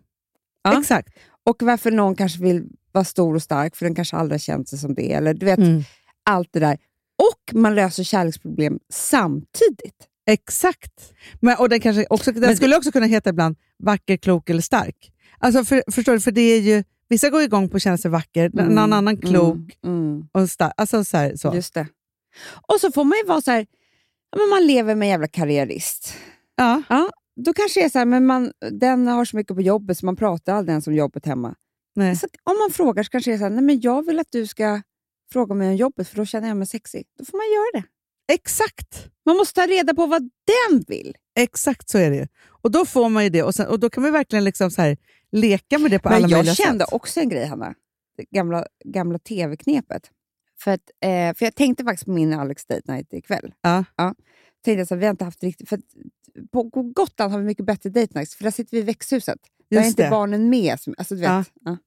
Speaker 5: Ja.
Speaker 3: Exakt.
Speaker 5: Och varför någon kanske vill vara stor och stark, för den kanske aldrig har känt sig som det. Eller du vet,
Speaker 3: Mm.
Speaker 5: allt det där. Och man löser kärleksproblem samtidigt.
Speaker 3: Exakt. Men, och den kanske också, den
Speaker 5: Men-
Speaker 3: skulle också kunna heta ibland vacker, klok eller stark. Alltså för, förstår du? För det är ju, vissa går igång på att känna sig vacker,
Speaker 5: Mm.
Speaker 3: någon annan klok
Speaker 5: Mm. Mm.
Speaker 3: och stark. Alltså så här, så.
Speaker 5: Just det. Och så får man ju vara så här, ja, men man lever med en jävla karriärist.
Speaker 3: Ja.
Speaker 5: Då kanske det är så här, men man, den har så mycket på jobbet så man pratar aldrig ens om jobbet hemma.
Speaker 3: Nej.
Speaker 5: Så om man frågar så kanske det är så här, nej men jag vill att du ska fråga mig om jobbet för då känner jag mig sexig. Då får man göra det.
Speaker 3: Exakt.
Speaker 5: Man måste ta reda på vad den vill.
Speaker 3: Exakt så är det ju. Och då får man ju det och, sen, och då kan man verkligen liksom så här, leka med det på alla
Speaker 5: Men jag
Speaker 3: möjliga
Speaker 5: kände
Speaker 3: sätt.
Speaker 5: också en grej, Hanna. Det gamla, gamla tv-knepet. För, att, eh, för jag tänkte faktiskt på min Alex Date Night ikväll.
Speaker 3: Ja.
Speaker 5: Tänkte jag så vi har inte haft riktigt... För på, Gotland har vi mycket bättre date nights, för där sitter vi i växthuset. Där är
Speaker 3: Just
Speaker 5: inte
Speaker 3: det.
Speaker 5: barnen med. Som, alltså, du vet,
Speaker 3: Ja.
Speaker 5: ja.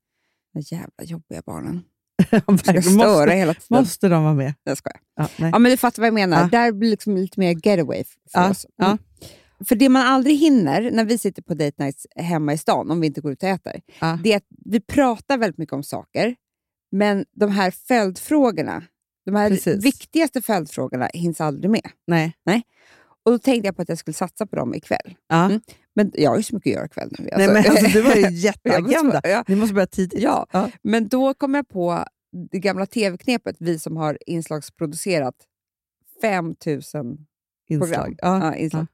Speaker 5: De jävla jobbiga barnen. <laughs>
Speaker 3: Ja,
Speaker 5: Ska störa
Speaker 3: måste,
Speaker 5: hela tiden.
Speaker 3: måste de vara med?
Speaker 5: Jag skojar.
Speaker 3: Ja, nej.
Speaker 5: Ja, men du fattar vad jag menar.
Speaker 3: Ja.
Speaker 5: Där blir liksom lite mer getaway för
Speaker 3: Ja,
Speaker 5: oss.
Speaker 3: ja.
Speaker 5: Mm. För det man aldrig hinner när vi sitter på date nights hemma i stan, om vi inte går ut och äter,
Speaker 3: Ja.
Speaker 5: det är att vi pratar väldigt mycket om saker, men de här följdfrågorna, de här
Speaker 3: Precis.
Speaker 5: viktigaste följdfrågorna hinns aldrig med.
Speaker 3: nej.
Speaker 5: Och Då tänkte jag på att jag skulle satsa på dem ikväll.
Speaker 3: Ja.
Speaker 5: Mm. Men jag har ju så mycket att göra ikväll nu.
Speaker 3: nej men alltså, du har ju <laughs> jätteagenda.
Speaker 5: måste- ja.
Speaker 3: Ni måste börja tidigt.
Speaker 5: Ja,
Speaker 3: Ja.
Speaker 5: men då kom jag på det gamla tv-knepet, vi som har inslagsproducerat 5000
Speaker 3: Inslag.
Speaker 5: program.
Speaker 3: Ja.
Speaker 5: Ja, inslag.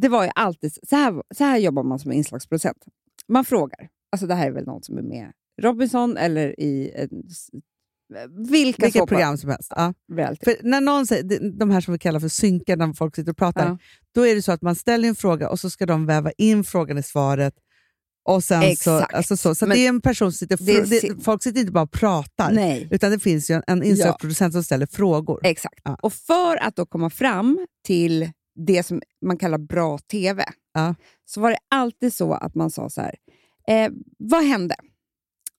Speaker 5: Det var ju alltid, så här, så här jobbar man som inslagsproducent. Man frågar, alltså det här är väl någon som är med Robinson eller i en, vilka
Speaker 3: Vilket program som helst. Ja. När någon säger, de- här som vi kallar för synkar, när folk sitter och pratar,
Speaker 5: Ja.
Speaker 3: då är det så att man ställer en fråga och så ska de väva in frågan i svaret. Och sen så,
Speaker 5: Exakt.
Speaker 3: alltså så, så
Speaker 5: Men
Speaker 3: det är en person som sitter
Speaker 5: det
Speaker 3: det, folk sitter inte bara och pratar,
Speaker 5: Nej,
Speaker 3: utan det finns ju en, en inslagsproducent som ställer frågor.
Speaker 5: exakt.
Speaker 3: Ja.
Speaker 5: Och för att då komma fram till det som man kallar bra TV,
Speaker 3: Ja.
Speaker 5: så var det alltid så att man sa så här, eh, vad hände?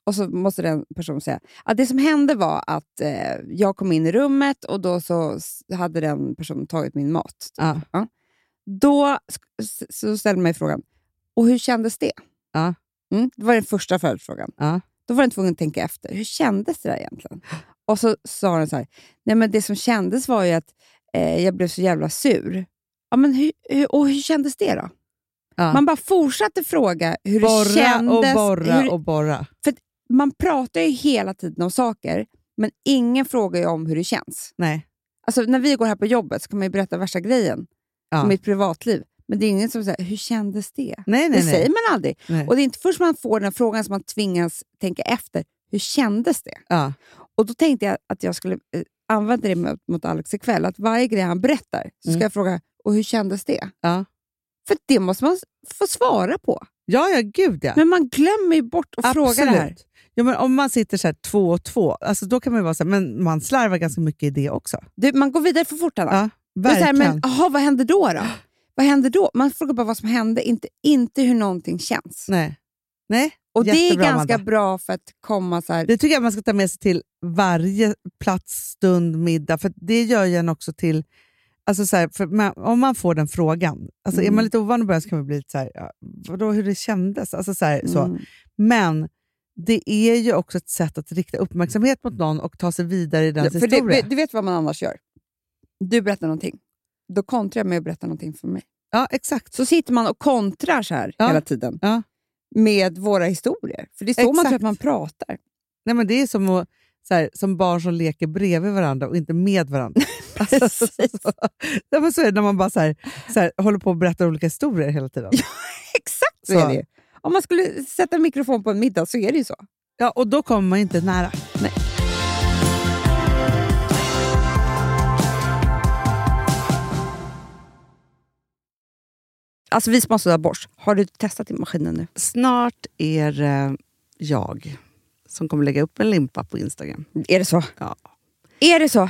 Speaker 5: Och så måste den personen säga att det som hände var att eh, jag kom in i rummet och då så hade den personen tagit min mat. typ.
Speaker 3: Ja.
Speaker 5: Då så ställde mig frågan, och hur kändes det?
Speaker 3: Ja.
Speaker 5: Mm, det var den första följdfrågan.
Speaker 3: Ja.
Speaker 5: Då var den tvungen att tänka efter. Hur kändes det där egentligen? Och så sa den så här, nej men det som kändes var ju att eh, jag blev så jävla sur. Ja, men hur, och hur kändes det då?
Speaker 3: Ja.
Speaker 5: Man bara fortsatte fråga hur det
Speaker 3: borra
Speaker 5: kändes.
Speaker 3: och borra
Speaker 5: hur,
Speaker 3: och borra.
Speaker 5: Man pratar ju hela tiden om saker, men ingen frågar ju om hur det känns.
Speaker 3: Nej.
Speaker 5: Alltså, när vi går här på jobbet så kan man ju berätta värsta grejen
Speaker 3: Ja.
Speaker 5: om mitt privatliv. Men det är ingen som säger, hur kändes det?
Speaker 3: Nej, nej,
Speaker 5: det
Speaker 3: nej.
Speaker 5: säger man aldrig.
Speaker 3: Nej.
Speaker 5: Och det är inte först man får den frågan som man tvingas tänka efter. Hur kändes det?
Speaker 3: Ja.
Speaker 5: Och Då tänkte jag att jag skulle eh, använda det mot, mot Alex ikväll. Att varje grej han berättar så ska
Speaker 3: Mm.
Speaker 5: jag fråga, och hur kändes det?
Speaker 3: Ja.
Speaker 5: För det måste man få svara på.
Speaker 3: Ja, ja, gud ja.
Speaker 5: Men man glömmer ju bort att fråga det här.
Speaker 3: Ja, men om man sitter så här två och två, alltså då kan man vara så här, men man slarvar ganska mycket i det också.
Speaker 5: Du, man går vidare för fort, Anna.
Speaker 3: Ja,
Speaker 5: så här,
Speaker 3: verkligen.
Speaker 5: men aha, vad hände då? då? <gasps> Vad hände då? Man frågar bara vad som hände, inte, inte hur någonting känns.
Speaker 3: Nej. Nej,
Speaker 5: Och Det är
Speaker 3: jättebra,
Speaker 5: ganska
Speaker 3: Amanda.
Speaker 5: bra för att komma så här...
Speaker 3: Det tycker jag man ska ta med sig till varje plats, stund, middag. För det gör ju en också till... Alltså så här, man, om man får den frågan, alltså är
Speaker 5: Mm.
Speaker 3: man lite ovan i början så kan man bli lite så här, ja, vadå hur det kändes? Alltså så här, så.
Speaker 5: Mm.
Speaker 3: Men det är ju också ett sätt att rikta uppmärksamhet mot någon och ta sig vidare i dens
Speaker 5: det,
Speaker 3: historia.
Speaker 5: du vet vad man annars gör? Du berättar någonting. Då kontrar jag med att berätta någonting för mig.
Speaker 3: ja, exakt.
Speaker 5: Så sitter man och kontrar så här
Speaker 3: Ja.
Speaker 5: hela tiden
Speaker 3: Ja.
Speaker 5: med våra historier. För det är så man
Speaker 3: Exakt.
Speaker 5: tror att man pratar.
Speaker 3: Nej, men det är som, att, så här, som barn som leker bredvid varandra och inte med varandra. <laughs> Så, <laughs> ja, men så är det när man bara så här, så här, håller på och berättar olika historier hela tiden. <laughs>
Speaker 5: Exakt så,
Speaker 3: Så.
Speaker 5: är det. Om man skulle sätta en mikrofon på en middag så är det ju så.
Speaker 3: Ja, och då kommer man inte nära.
Speaker 5: Nej. Alltså vi sponsrar av Bosch. Har du testat i maskinen nu?
Speaker 3: Snart är det jag som kommer lägga upp en limpa på Instagram.
Speaker 5: Är det så?
Speaker 3: Ja.
Speaker 5: Är det så?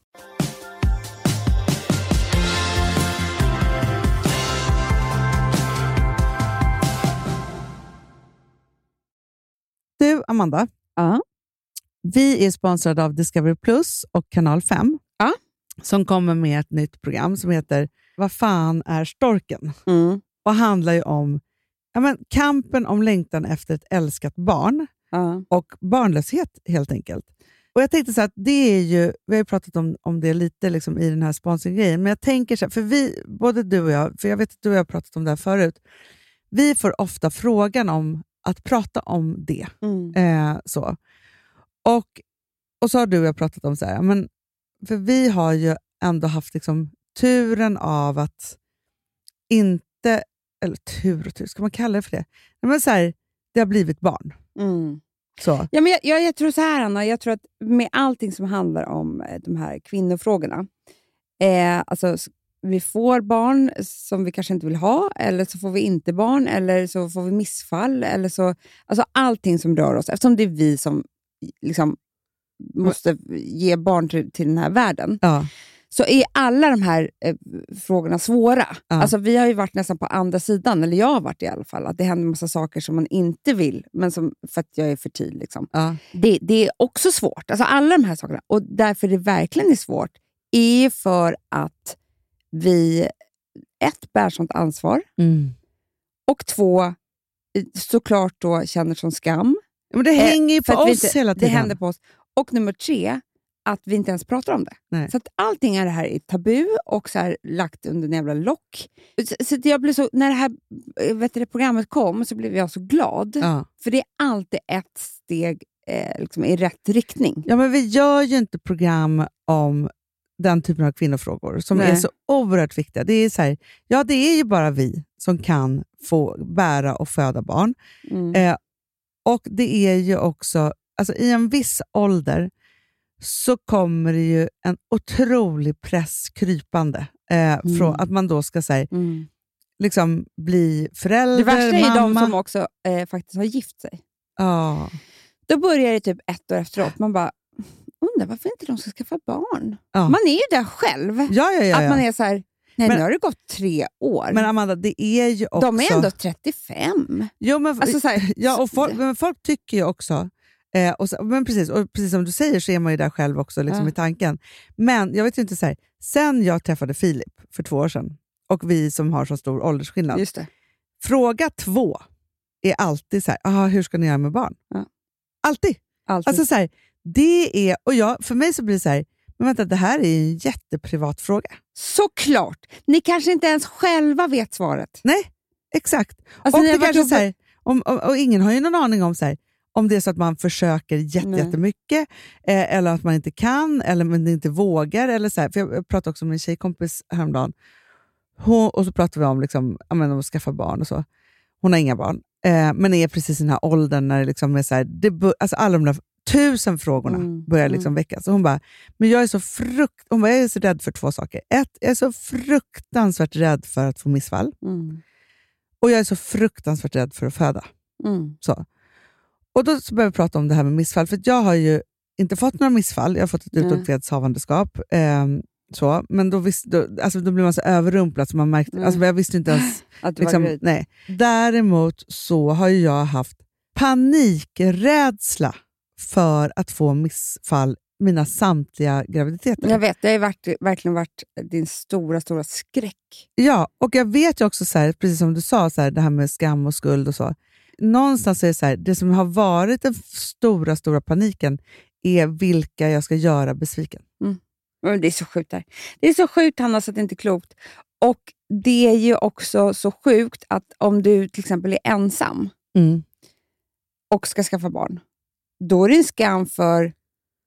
Speaker 3: Du, Amanda.
Speaker 5: Ja.
Speaker 3: Vi är sponsrade av Discovery Plus och Kanal 5
Speaker 5: Ja.
Speaker 3: som kommer med ett nytt program som heter Vad fan är storken?
Speaker 5: Mm.
Speaker 3: och handlar ju om ja, men, kampen om längtan efter ett älskat barn
Speaker 5: Ja.
Speaker 3: och barnlöshet helt enkelt. Och Jag tänkte så att det är ju, vi har ju pratat om, om det lite liksom i den här sponsringgrejen, men jag tänker så här, för vi, både du och jag, för jag vet att du och jag har pratat om det här förut, vi får ofta frågan om att prata om det.
Speaker 5: Mm.
Speaker 3: Eh, så. Och, och så har du och jag pratat om så här, men, för vi har ju ändå haft liksom turen av att inte, eller tur och tur, ska man kalla det för det? Nej, Men så här, det har blivit barn.
Speaker 5: Mm.
Speaker 3: Så.
Speaker 5: Ja, men jag, jag, jag tror så här, Anna. Jag tror att med allting som handlar om eh, de här kvinnofrågorna. Eh, alltså, vi får barn som vi kanske inte vill ha, eller så får vi inte barn, eller så får vi missfall. Eller så, alltså allting som rör oss, eftersom det är vi som liksom, måste ge barn till, till den här världen,
Speaker 3: Ja.
Speaker 5: så är alla de här eh, frågorna svåra.
Speaker 3: Ja.
Speaker 5: Alltså, vi har ju varit nästan på andra sidan, eller jag har varit i alla fall, att det händer massa saker som man inte vill, men som, för att jag är fertil. Liksom.
Speaker 3: Ja.
Speaker 5: Det, det är också svårt. Alltså alla de här sakerna. Och därför det verkligen är svårt är för att vi ett, bär sånt ansvar
Speaker 3: Mm.
Speaker 5: och två, såklart då känner som skam.
Speaker 3: Men det
Speaker 5: Eh,
Speaker 3: hänger ju på oss
Speaker 5: inte-
Speaker 3: hela
Speaker 5: Det
Speaker 3: tiden.
Speaker 5: händer på oss. Och nummer tre, att vi inte ens pratar om det.
Speaker 3: Nej.
Speaker 5: Så att allting är det här är tabu och så här lagt under en jävla lock. Så, så jag blev så, när det här eh, vet du, det programmet kom så blev jag så glad.
Speaker 3: Ja.
Speaker 5: För det är alltid ett steg eh, liksom i rätt riktning.
Speaker 3: ja, men vi gör ju inte program om den typen av kvinnofrågor som
Speaker 5: Nej.
Speaker 3: är så oerhört viktiga. Det är, så här, ja, det är ju bara vi som kan få bära och föda barn.
Speaker 5: Mm.
Speaker 3: Eh, och det är ju också, alltså i en viss ålder så kommer det ju en otrolig press krypande Eh, från, att man då ska här,
Speaker 5: Mm.
Speaker 3: liksom, bli förälder,
Speaker 5: Det värsta är ju de
Speaker 3: mamma.
Speaker 5: som också eh, faktiskt har gift sig.
Speaker 3: Ja.
Speaker 5: Då börjar det typ ett år efteråt. Man bara, undrar varför inte de ska skaffa barn?
Speaker 3: Ja.
Speaker 5: Man är ju där själv.
Speaker 3: Ja, ja,
Speaker 5: Att man är så här, nej
Speaker 3: Men-
Speaker 5: nu har det gått tre år.
Speaker 3: Men Amanda, det är ju också...
Speaker 5: de är ändå 35.
Speaker 3: Jo, men,
Speaker 5: Alltså så här, <laughs>
Speaker 3: ja, och folk, men folk tycker ju också... Eh, och men precis, och precis som du säger så är man ju där själv också liksom, i tanken. Men jag vet inte, så här, sen jag träffade Filip för två år sedan, och vi som har så stor åldersskillnad,
Speaker 5: Just det.
Speaker 3: fråga två är alltid så här, "Aha, hur ska ni göra med barn? Alltid!
Speaker 5: Alltid.
Speaker 3: Alltså så här, det är, och jag, för mig så blir det så här, men vänta, det här är ju en jätteprivat fråga.
Speaker 5: Såklart! Ni kanske inte ens själva vet svaret.
Speaker 3: Nej, exakt.
Speaker 5: Alltså,
Speaker 3: och, det kanske så här, om, och, och ingen har ju någon aning om så här, om det är så att man försöker jätte,
Speaker 5: Nej.
Speaker 3: jättemycket, eh, eller att man inte kan, eller man inte vågar. Eller så här, för jag, pratade också med en tjejkompis häromdagen, hon, och så pratade vi om, liksom, ja, men, om att skaffa barn och så. Hon har inga barn, eh, men är precis i den här åldern när det liksom är så här, det, alltså alla de där tusen frågorna
Speaker 5: Mm,
Speaker 3: börjar liksom väckas. Och hon bara, men jag är, så frukt, hon bara, jag är så rädd för två saker. Ett, jag är så fruktansvärt rädd för att få missfall.
Speaker 5: Mm.
Speaker 3: Och jag är så fruktansvärt rädd för att föda.
Speaker 5: Mm.
Speaker 3: Så. Och då så började vi prata om det här med missfall, för jag har ju inte fått några missfall. Jag har fått ett
Speaker 5: Nej.
Speaker 3: utåt havandeskap. ehm, så. Men då, visst, då, alltså då blir man så överrumplad så man märkte,
Speaker 5: Nej.
Speaker 3: alltså jag visste inte ens... <gasps>
Speaker 5: Att var
Speaker 3: liksom,
Speaker 5: gravid.
Speaker 3: nej. Däremot så har jag haft panikrädsla för att få missfall mina samtliga graviditeter.
Speaker 5: Jag vet, det har varit, verkligen varit din stora, stora skräck.
Speaker 3: Ja, och jag vet ju också, så här, precis som du sa, så här, det här med skam och skuld och så. Någonstans är det så här, det som har varit den stora, stora paniken är vilka jag ska göra besviken.
Speaker 5: Men det är så sjukt där. Det är så sjukt Hanna så att det inte är klokt. Och det är ju också så sjukt att om du till exempel är ensam
Speaker 3: Mm.
Speaker 5: och ska skaffa barn, då är det en skam för,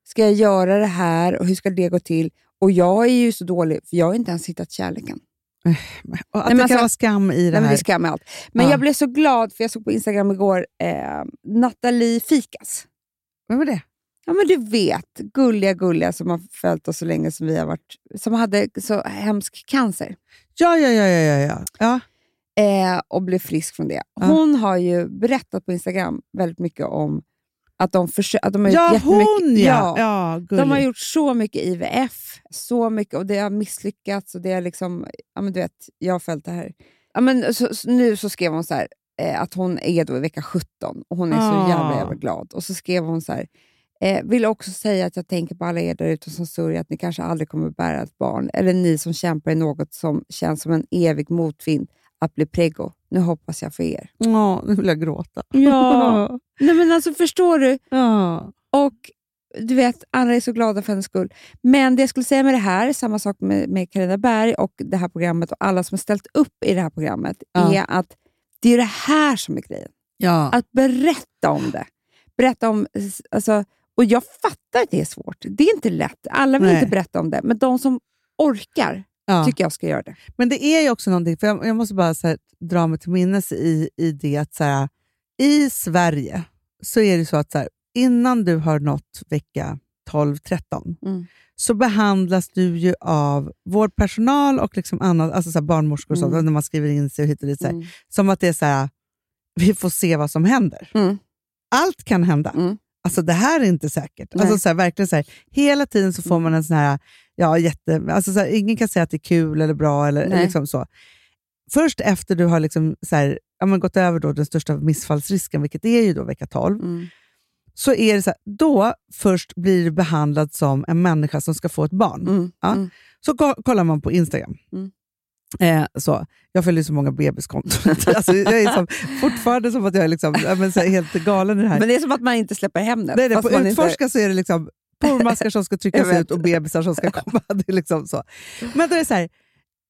Speaker 5: ska jag göra det här och hur ska det gå till? Och jag är ju så dålig, för jag har inte ens hittat kärleken.
Speaker 3: Och att
Speaker 5: men
Speaker 3: det
Speaker 5: alltså-
Speaker 3: kan vara skam i det
Speaker 5: Nej, men det
Speaker 3: här.
Speaker 5: är skam med allt. Men
Speaker 3: Ja.
Speaker 5: jag blev så glad, för jag såg på Instagram igår, eh, Nathalie Fikas.
Speaker 3: Vem är det?
Speaker 5: Ja, men du vet, gulliga, gulliga som har följt oss så länge som vi har varit, som hade så hemsk cancer.
Speaker 3: Ja, ja, ja. ja, ja, ja. ja.
Speaker 5: eh, och blev frisk från det.
Speaker 3: Ja.
Speaker 5: Hon har ju berättat på Instagram väldigt mycket om att de, försö- att de har gjort
Speaker 3: Ja,
Speaker 5: jättemycket.
Speaker 3: hon ja! ja
Speaker 5: de har gjort så mycket IVF, så mycket, och det har misslyckats. Och det är liksom, ja, men du vet, jag har följt det här. Ja, men så, så, nu så skrev hon så här, eh, att hon är då i vecka 17 och hon är så
Speaker 3: Ah.
Speaker 5: jävla, jävla glad. Och så skrev hon så här, eh, vill också säga att jag tänker på alla er där ute som sörjer att ni kanske aldrig kommer bära ett barn. Eller ni som kämpar i något som känns som en evig motvind att bli preggo. Nu hoppas jag för er.
Speaker 3: Ja, nu vill jag gråta.
Speaker 5: Ja. <laughs> Nej men alltså förstår du?
Speaker 3: ja.
Speaker 5: Och du vet, alla är så glada för hennes skull. Men det jag skulle säga med det här, samma sak med, med Carina Berg och det här programmet och alla som har ställt upp i det här programmet,
Speaker 3: Ja.
Speaker 5: är att det är det här som är grejen.
Speaker 3: ja.
Speaker 5: Att berätta om det. Berätta om, alltså, och jag fattar att det är svårt. Det är inte lätt. Alla vill
Speaker 3: Nej.
Speaker 5: inte berätta om det, men de som orkar
Speaker 3: ja.
Speaker 5: tycker jag ska göra det.
Speaker 3: Men det är ju också någonting, för jag, jag måste bara så här, dra mig till minnes i, i det att så här, i Sverige så är det så att så här, innan du har nått vecka 12-13
Speaker 5: Mm.
Speaker 3: så behandlas du ju av vårdpersonal och liksom annat, alltså så här barnmorskor och sånt,
Speaker 5: Mm.
Speaker 3: när man skriver in sig och hit och dit. Så
Speaker 5: Mm.
Speaker 3: Som att det är så här, vi får se vad som händer.
Speaker 5: Mm.
Speaker 3: Allt kan hända.
Speaker 5: Mm.
Speaker 3: Alltså det här är inte säkert.
Speaker 5: Nej.
Speaker 3: Alltså, så verkligen så hela tiden så får man en sån här, ja, jätte, alltså, så här, ingen kan säga att det är kul eller bra. Eller,
Speaker 5: Nej.
Speaker 3: liksom så. Först efter du har liksom, så här, ja, men gått över då den största missfallsrisken, vilket är ju då vecka 12,
Speaker 5: Mm.
Speaker 3: så är det så här, då först blir du behandlad som en människa som ska få ett barn.
Speaker 5: Mm.
Speaker 3: Ja.
Speaker 5: Mm.
Speaker 3: Så ko- kollar man på Instagram.
Speaker 5: Mm.
Speaker 3: Eh, så. Jag följer så många bebiskonton. <laughs> alltså, jag är som, fortfarande som att jag är liksom, men, så här, helt galen i det här.
Speaker 5: Men det är som att man inte släpper hem det.
Speaker 3: Nej, nej, på
Speaker 5: man inte-
Speaker 3: Utforska så är det liksom porrmaskar som ska tryckas
Speaker 5: Jag
Speaker 3: ut och bebisar som ska <laughs> komma. Det är liksom så. Men då är det så här,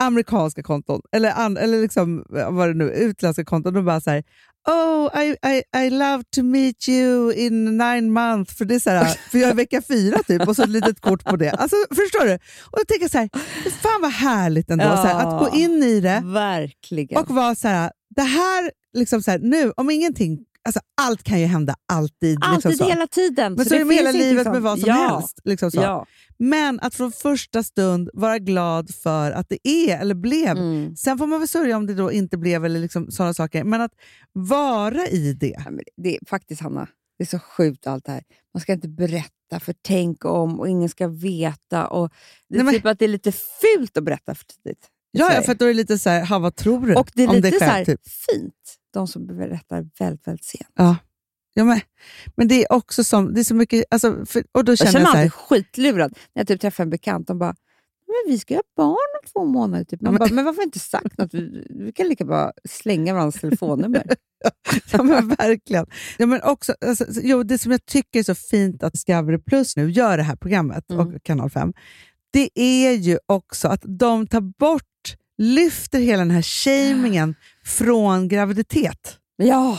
Speaker 3: amerikanska konton, eller, an, eller liksom, vad det nu utländska konton, de bara så här, Oh, I, I, I love to meet you in nine months. För, det är så här, <laughs> för jag är vecka fyra typ, och så ett litet kort på det. Alltså, förstår du? Och då tänker jag så här, fan vad härligt ändå,
Speaker 5: Ja.
Speaker 3: här, att gå in i det
Speaker 5: Verkligen.
Speaker 3: och vara så här, det här, liksom så här, nu, om ingenting alltså, allt kan ju hända alltid.
Speaker 5: Alltid,
Speaker 3: liksom så.
Speaker 5: hela tiden.
Speaker 3: Men så, är det med hela livet
Speaker 5: sånt.
Speaker 3: med vad som
Speaker 5: ja.
Speaker 3: helst. Liksom så.
Speaker 5: Ja.
Speaker 3: Men att från första stund vara glad för att det är eller blev.
Speaker 5: Mm.
Speaker 3: Sen får man väl sörja om det då inte blev eller liksom sådana saker. Men att vara i det.
Speaker 5: Ja, det är faktiskt, Hanna, det är så sjukt allt det här. Man ska inte berätta, för tänk om och ingen ska veta. Och det är
Speaker 3: Nej, men-
Speaker 5: typ att det är lite fult att berätta för tidigt.
Speaker 3: Ja, för då är det lite så här, "Ha, vad tror du
Speaker 5: och det är lite
Speaker 3: dig
Speaker 5: så
Speaker 3: själv?
Speaker 5: här
Speaker 3: typ.
Speaker 5: fint, de som berättar väldigt, väldigt sent.
Speaker 3: Ja. Ja, men, men det är också som, det är så mycket, alltså, för, och då
Speaker 5: Jag
Speaker 3: känner jag
Speaker 5: mig alltid skitlurad när jag typ träffar en bekant. De bara, men vi ska göra barn om två månader. Typ. Man
Speaker 3: Ja, men-
Speaker 5: bara, men varför inte sagt något? Vi, vi kan lika bara slänga varandras telefonnummer. <laughs>
Speaker 3: Ja, men verkligen. Ja, men också, alltså, jo, det som jag tycker är så fint att Discovery Plus nu gör det här programmet
Speaker 5: Mm.
Speaker 3: och Kanal 5, det är ju också att de tar bort, lyfter hela den här shamingen <gasps> från graviditet.
Speaker 5: ja,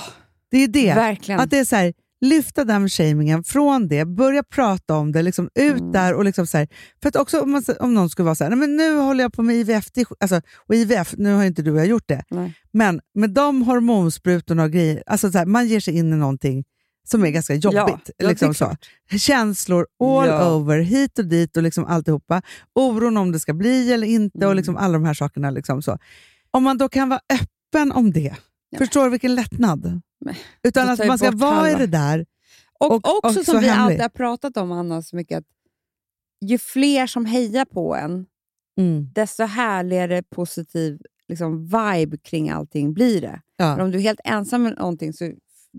Speaker 3: Det är det.
Speaker 5: verkligen.
Speaker 3: Att det är så här, lyfta den shamingen från det, börja prata om det, liksom ut
Speaker 5: Mm.
Speaker 3: där. och liksom så här, För att också om, man, om någon skulle vara så här, Nej, men nu håller jag på med IVF, det, är sk-" alltså, och IVF, nu har inte du och jag gjort det,
Speaker 5: Nej.
Speaker 3: men med de hormonsprutorna och grejer, alltså så här, man ger sig in i någonting som är ganska jobbigt.
Speaker 5: Ja,
Speaker 3: liksom så. Känslor all
Speaker 5: Ja.
Speaker 3: over, hit och dit och liksom alltihopa. Oron om det ska bli eller inte och
Speaker 5: Mm.
Speaker 3: liksom alla de här sakerna. Liksom så. Om man då kan vara öppen om det,
Speaker 5: Ja.
Speaker 3: förstår du vilken lättnad?
Speaker 5: Men,
Speaker 3: Utan att man ska vara i
Speaker 5: halva.
Speaker 3: det där.
Speaker 5: Och,
Speaker 3: Och-
Speaker 5: också
Speaker 3: och
Speaker 5: som vi
Speaker 3: hemlig.
Speaker 5: alltid har pratat om, Anna, så mycket att ju fler som hejar på en,
Speaker 3: Mm.
Speaker 5: desto härligare positiv liksom, vibe kring allting blir det.
Speaker 3: Ja.
Speaker 5: Men om du är helt ensam med någonting så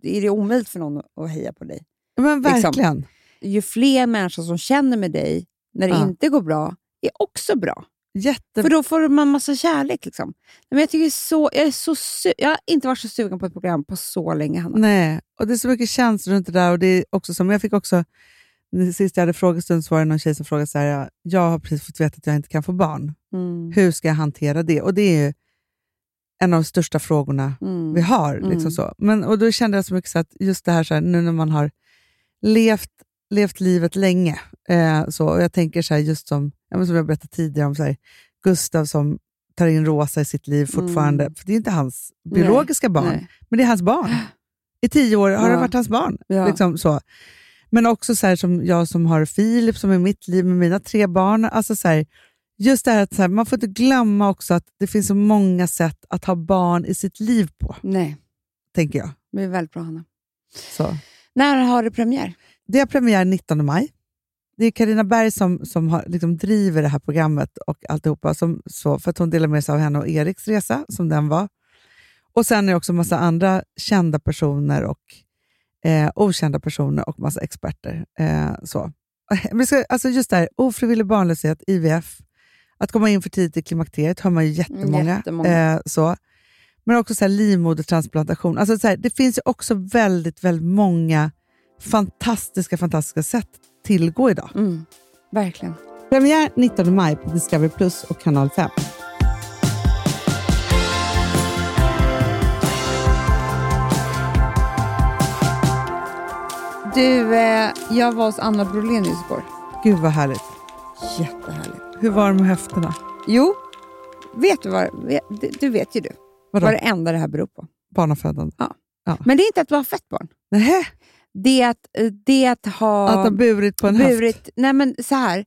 Speaker 5: är det omöjligt för någon att heja på dig.
Speaker 3: Men
Speaker 5: Liksom.
Speaker 3: verkligen.
Speaker 5: Ju fler människor som känner med dig när det
Speaker 3: Ja.
Speaker 5: inte går bra, är också bra.
Speaker 3: Jätte...
Speaker 5: För då får man massa kärlek. Liksom. Men jag, tycker så, jag, är så su- jag har inte varit så sugen på ett program på så länge, Hanna.
Speaker 3: Nej, och det är så mycket känslor runt det där. Och det är också som, jag fick också, sist jag hade frågestund så var det någon tjej som frågade så här, jag, jag har precis fått veta att jag inte kan få barn.
Speaker 5: Mm.
Speaker 3: Hur ska jag hantera det? Och det är ju en av de största frågorna
Speaker 5: Mm.
Speaker 3: vi har.
Speaker 5: Mm.
Speaker 3: Liksom så. Men, och då kände jag så mycket så att just det här, så här nu när man har levt, levt livet länge, eh, så, och jag tänker så här, just som, ja, som jag berättade tidigare om så här, Gustav som tar in Rosa i sitt liv fortfarande.
Speaker 5: Mm.
Speaker 3: För det är inte hans biologiska barn,
Speaker 5: Nej.
Speaker 3: men det är hans barn. <gasps> I tio år har det
Speaker 5: Ja.
Speaker 3: varit hans barn.
Speaker 5: Ja.
Speaker 3: Liksom så. Men också så som jag som har Filip som är mitt liv med mina tre barn. Alltså så här, just det här att så här, man får inte glömma också att det finns så många sätt att ha barn i sitt liv på,
Speaker 5: Nej,
Speaker 3: tänker jag.
Speaker 5: det är väldigt bra, Hanna.
Speaker 3: Så.
Speaker 5: När har du premiär?
Speaker 3: Det har premiär 19 maj. Det är Karina Berg som, som har, liksom driver det här programmet och alltihopa, som, så, för att hon delar med sig av henne och Eriks resa, som den var. Och sen är det också massa andra kända personer och eh, okända personer och massa experter. Eh, så. <laughs> Vi ska, alltså just det här, ofrivillig barnlöshet, IVF, att komma in för tidigt i klimakteriet hör man ju jättemånga.
Speaker 5: Jättemånga.
Speaker 3: Eh, så. Men också så här, livmodertransplantation. Alltså så här, det finns ju också väldigt, väldigt många fantastiska, fantastiska sätt tillgå idag.
Speaker 5: Mm, verkligen.
Speaker 3: Premiär 19 maj på Discovery Plus och Kanal 5.
Speaker 5: Du, eh, jag var hos Anna Brolenius igår.
Speaker 3: Gud vad härligt.
Speaker 5: Jättehärligt.
Speaker 3: Hur var det med höfterna?
Speaker 5: Jo, vet du vad? Du, vet ju du
Speaker 3: Vadå?
Speaker 5: vad det enda det här beror på.
Speaker 3: Barnafödande?
Speaker 5: Men det är inte att har fett barn.
Speaker 3: Nähä,
Speaker 5: Det är att, eh, det är att ha...
Speaker 3: att ha burit på en höft?
Speaker 5: burit, nej men så här,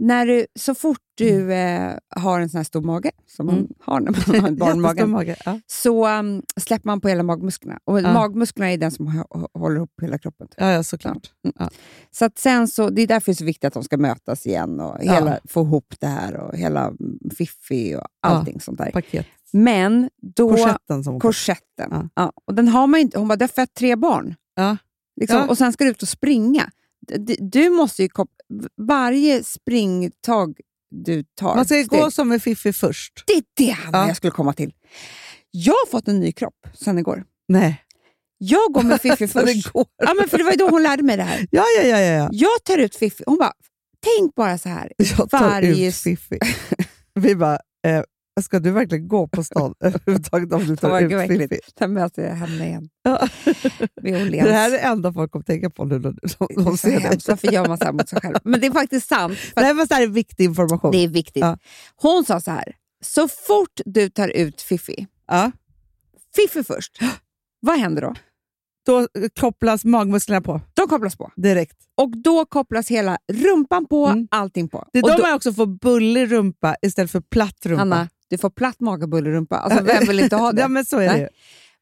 Speaker 5: när du, så fort du eh, har en sån här stor mage, som man
Speaker 3: Mm.
Speaker 5: har när man har en <laughs> barnmage,
Speaker 3: mage. Ja.
Speaker 5: så um, släpper man på hela magmusklerna. Och
Speaker 3: Ja.
Speaker 5: magmusklerna är den som hå- håller ihop hela kroppen.
Speaker 3: Ja, ja, såklart.
Speaker 5: Så att sen så, det är därför det är så viktigt att de ska mötas igen och
Speaker 3: Ja.
Speaker 5: hela, få ihop det här och hela mm, fiffi och allting sånt där.
Speaker 3: Paket.
Speaker 5: Men då...
Speaker 3: Korsetten som
Speaker 5: korsetten.
Speaker 3: Ja.
Speaker 5: Ja. och den har man inte. Hon bara, du har fött tre barn.
Speaker 3: Ja.
Speaker 5: Liksom,
Speaker 3: Ja.
Speaker 5: Och sen ska du ut och springa. Du måste ju varje springtag du tar...
Speaker 3: Man ska gå som med Fiffi först.
Speaker 5: Det är det
Speaker 3: Ja.
Speaker 5: jag skulle komma till. Jag har fått en ny kropp sen igår.
Speaker 3: Nej.
Speaker 5: Jag går med <laughs> Fiffi först.
Speaker 3: igår.
Speaker 5: Ja, men för det var ju då hon lärde mig det här.
Speaker 3: Ja, ja. ja, ja.
Speaker 5: Jag tar ut Fiffi. Hon bara, tänk bara så här.
Speaker 3: Jag tar
Speaker 5: Varje-
Speaker 3: ut Fiffi. Vi bara, eh, ska du verkligen gå på stan <laughs> överhuvudtaget om du
Speaker 5: Det
Speaker 3: tar ut. Fiffi?
Speaker 5: Sen möter jag henne igen. <laughs>
Speaker 3: Ja. Det här är det enda folk kommer tänka på nu när de,
Speaker 5: Det
Speaker 3: de
Speaker 5: är så
Speaker 3: ser dig.
Speaker 5: Varför gör man så här mot sig själv? Men det är faktiskt sant.
Speaker 3: Det här så här viktig information.
Speaker 5: Det är viktigt.
Speaker 3: Ja.
Speaker 5: Hon sa så här, så fort du tar ut Fiffi,
Speaker 3: Ja.
Speaker 5: Fiffi först, <gasps> vad händer då?
Speaker 3: Då eh, kopplas magmusklerna på
Speaker 5: De kopplas på.
Speaker 3: direkt.
Speaker 5: Och då kopplas hela rumpan på,
Speaker 3: Mm.
Speaker 5: allting på.
Speaker 3: Det är
Speaker 5: och
Speaker 3: då man också får bullig rumpa istället för platt rumpa.
Speaker 5: Hanna, du får platt mage och bullig rumpa. Alltså, vem vill inte ha <laughs> det?
Speaker 3: ja, men så är det
Speaker 5: Nej.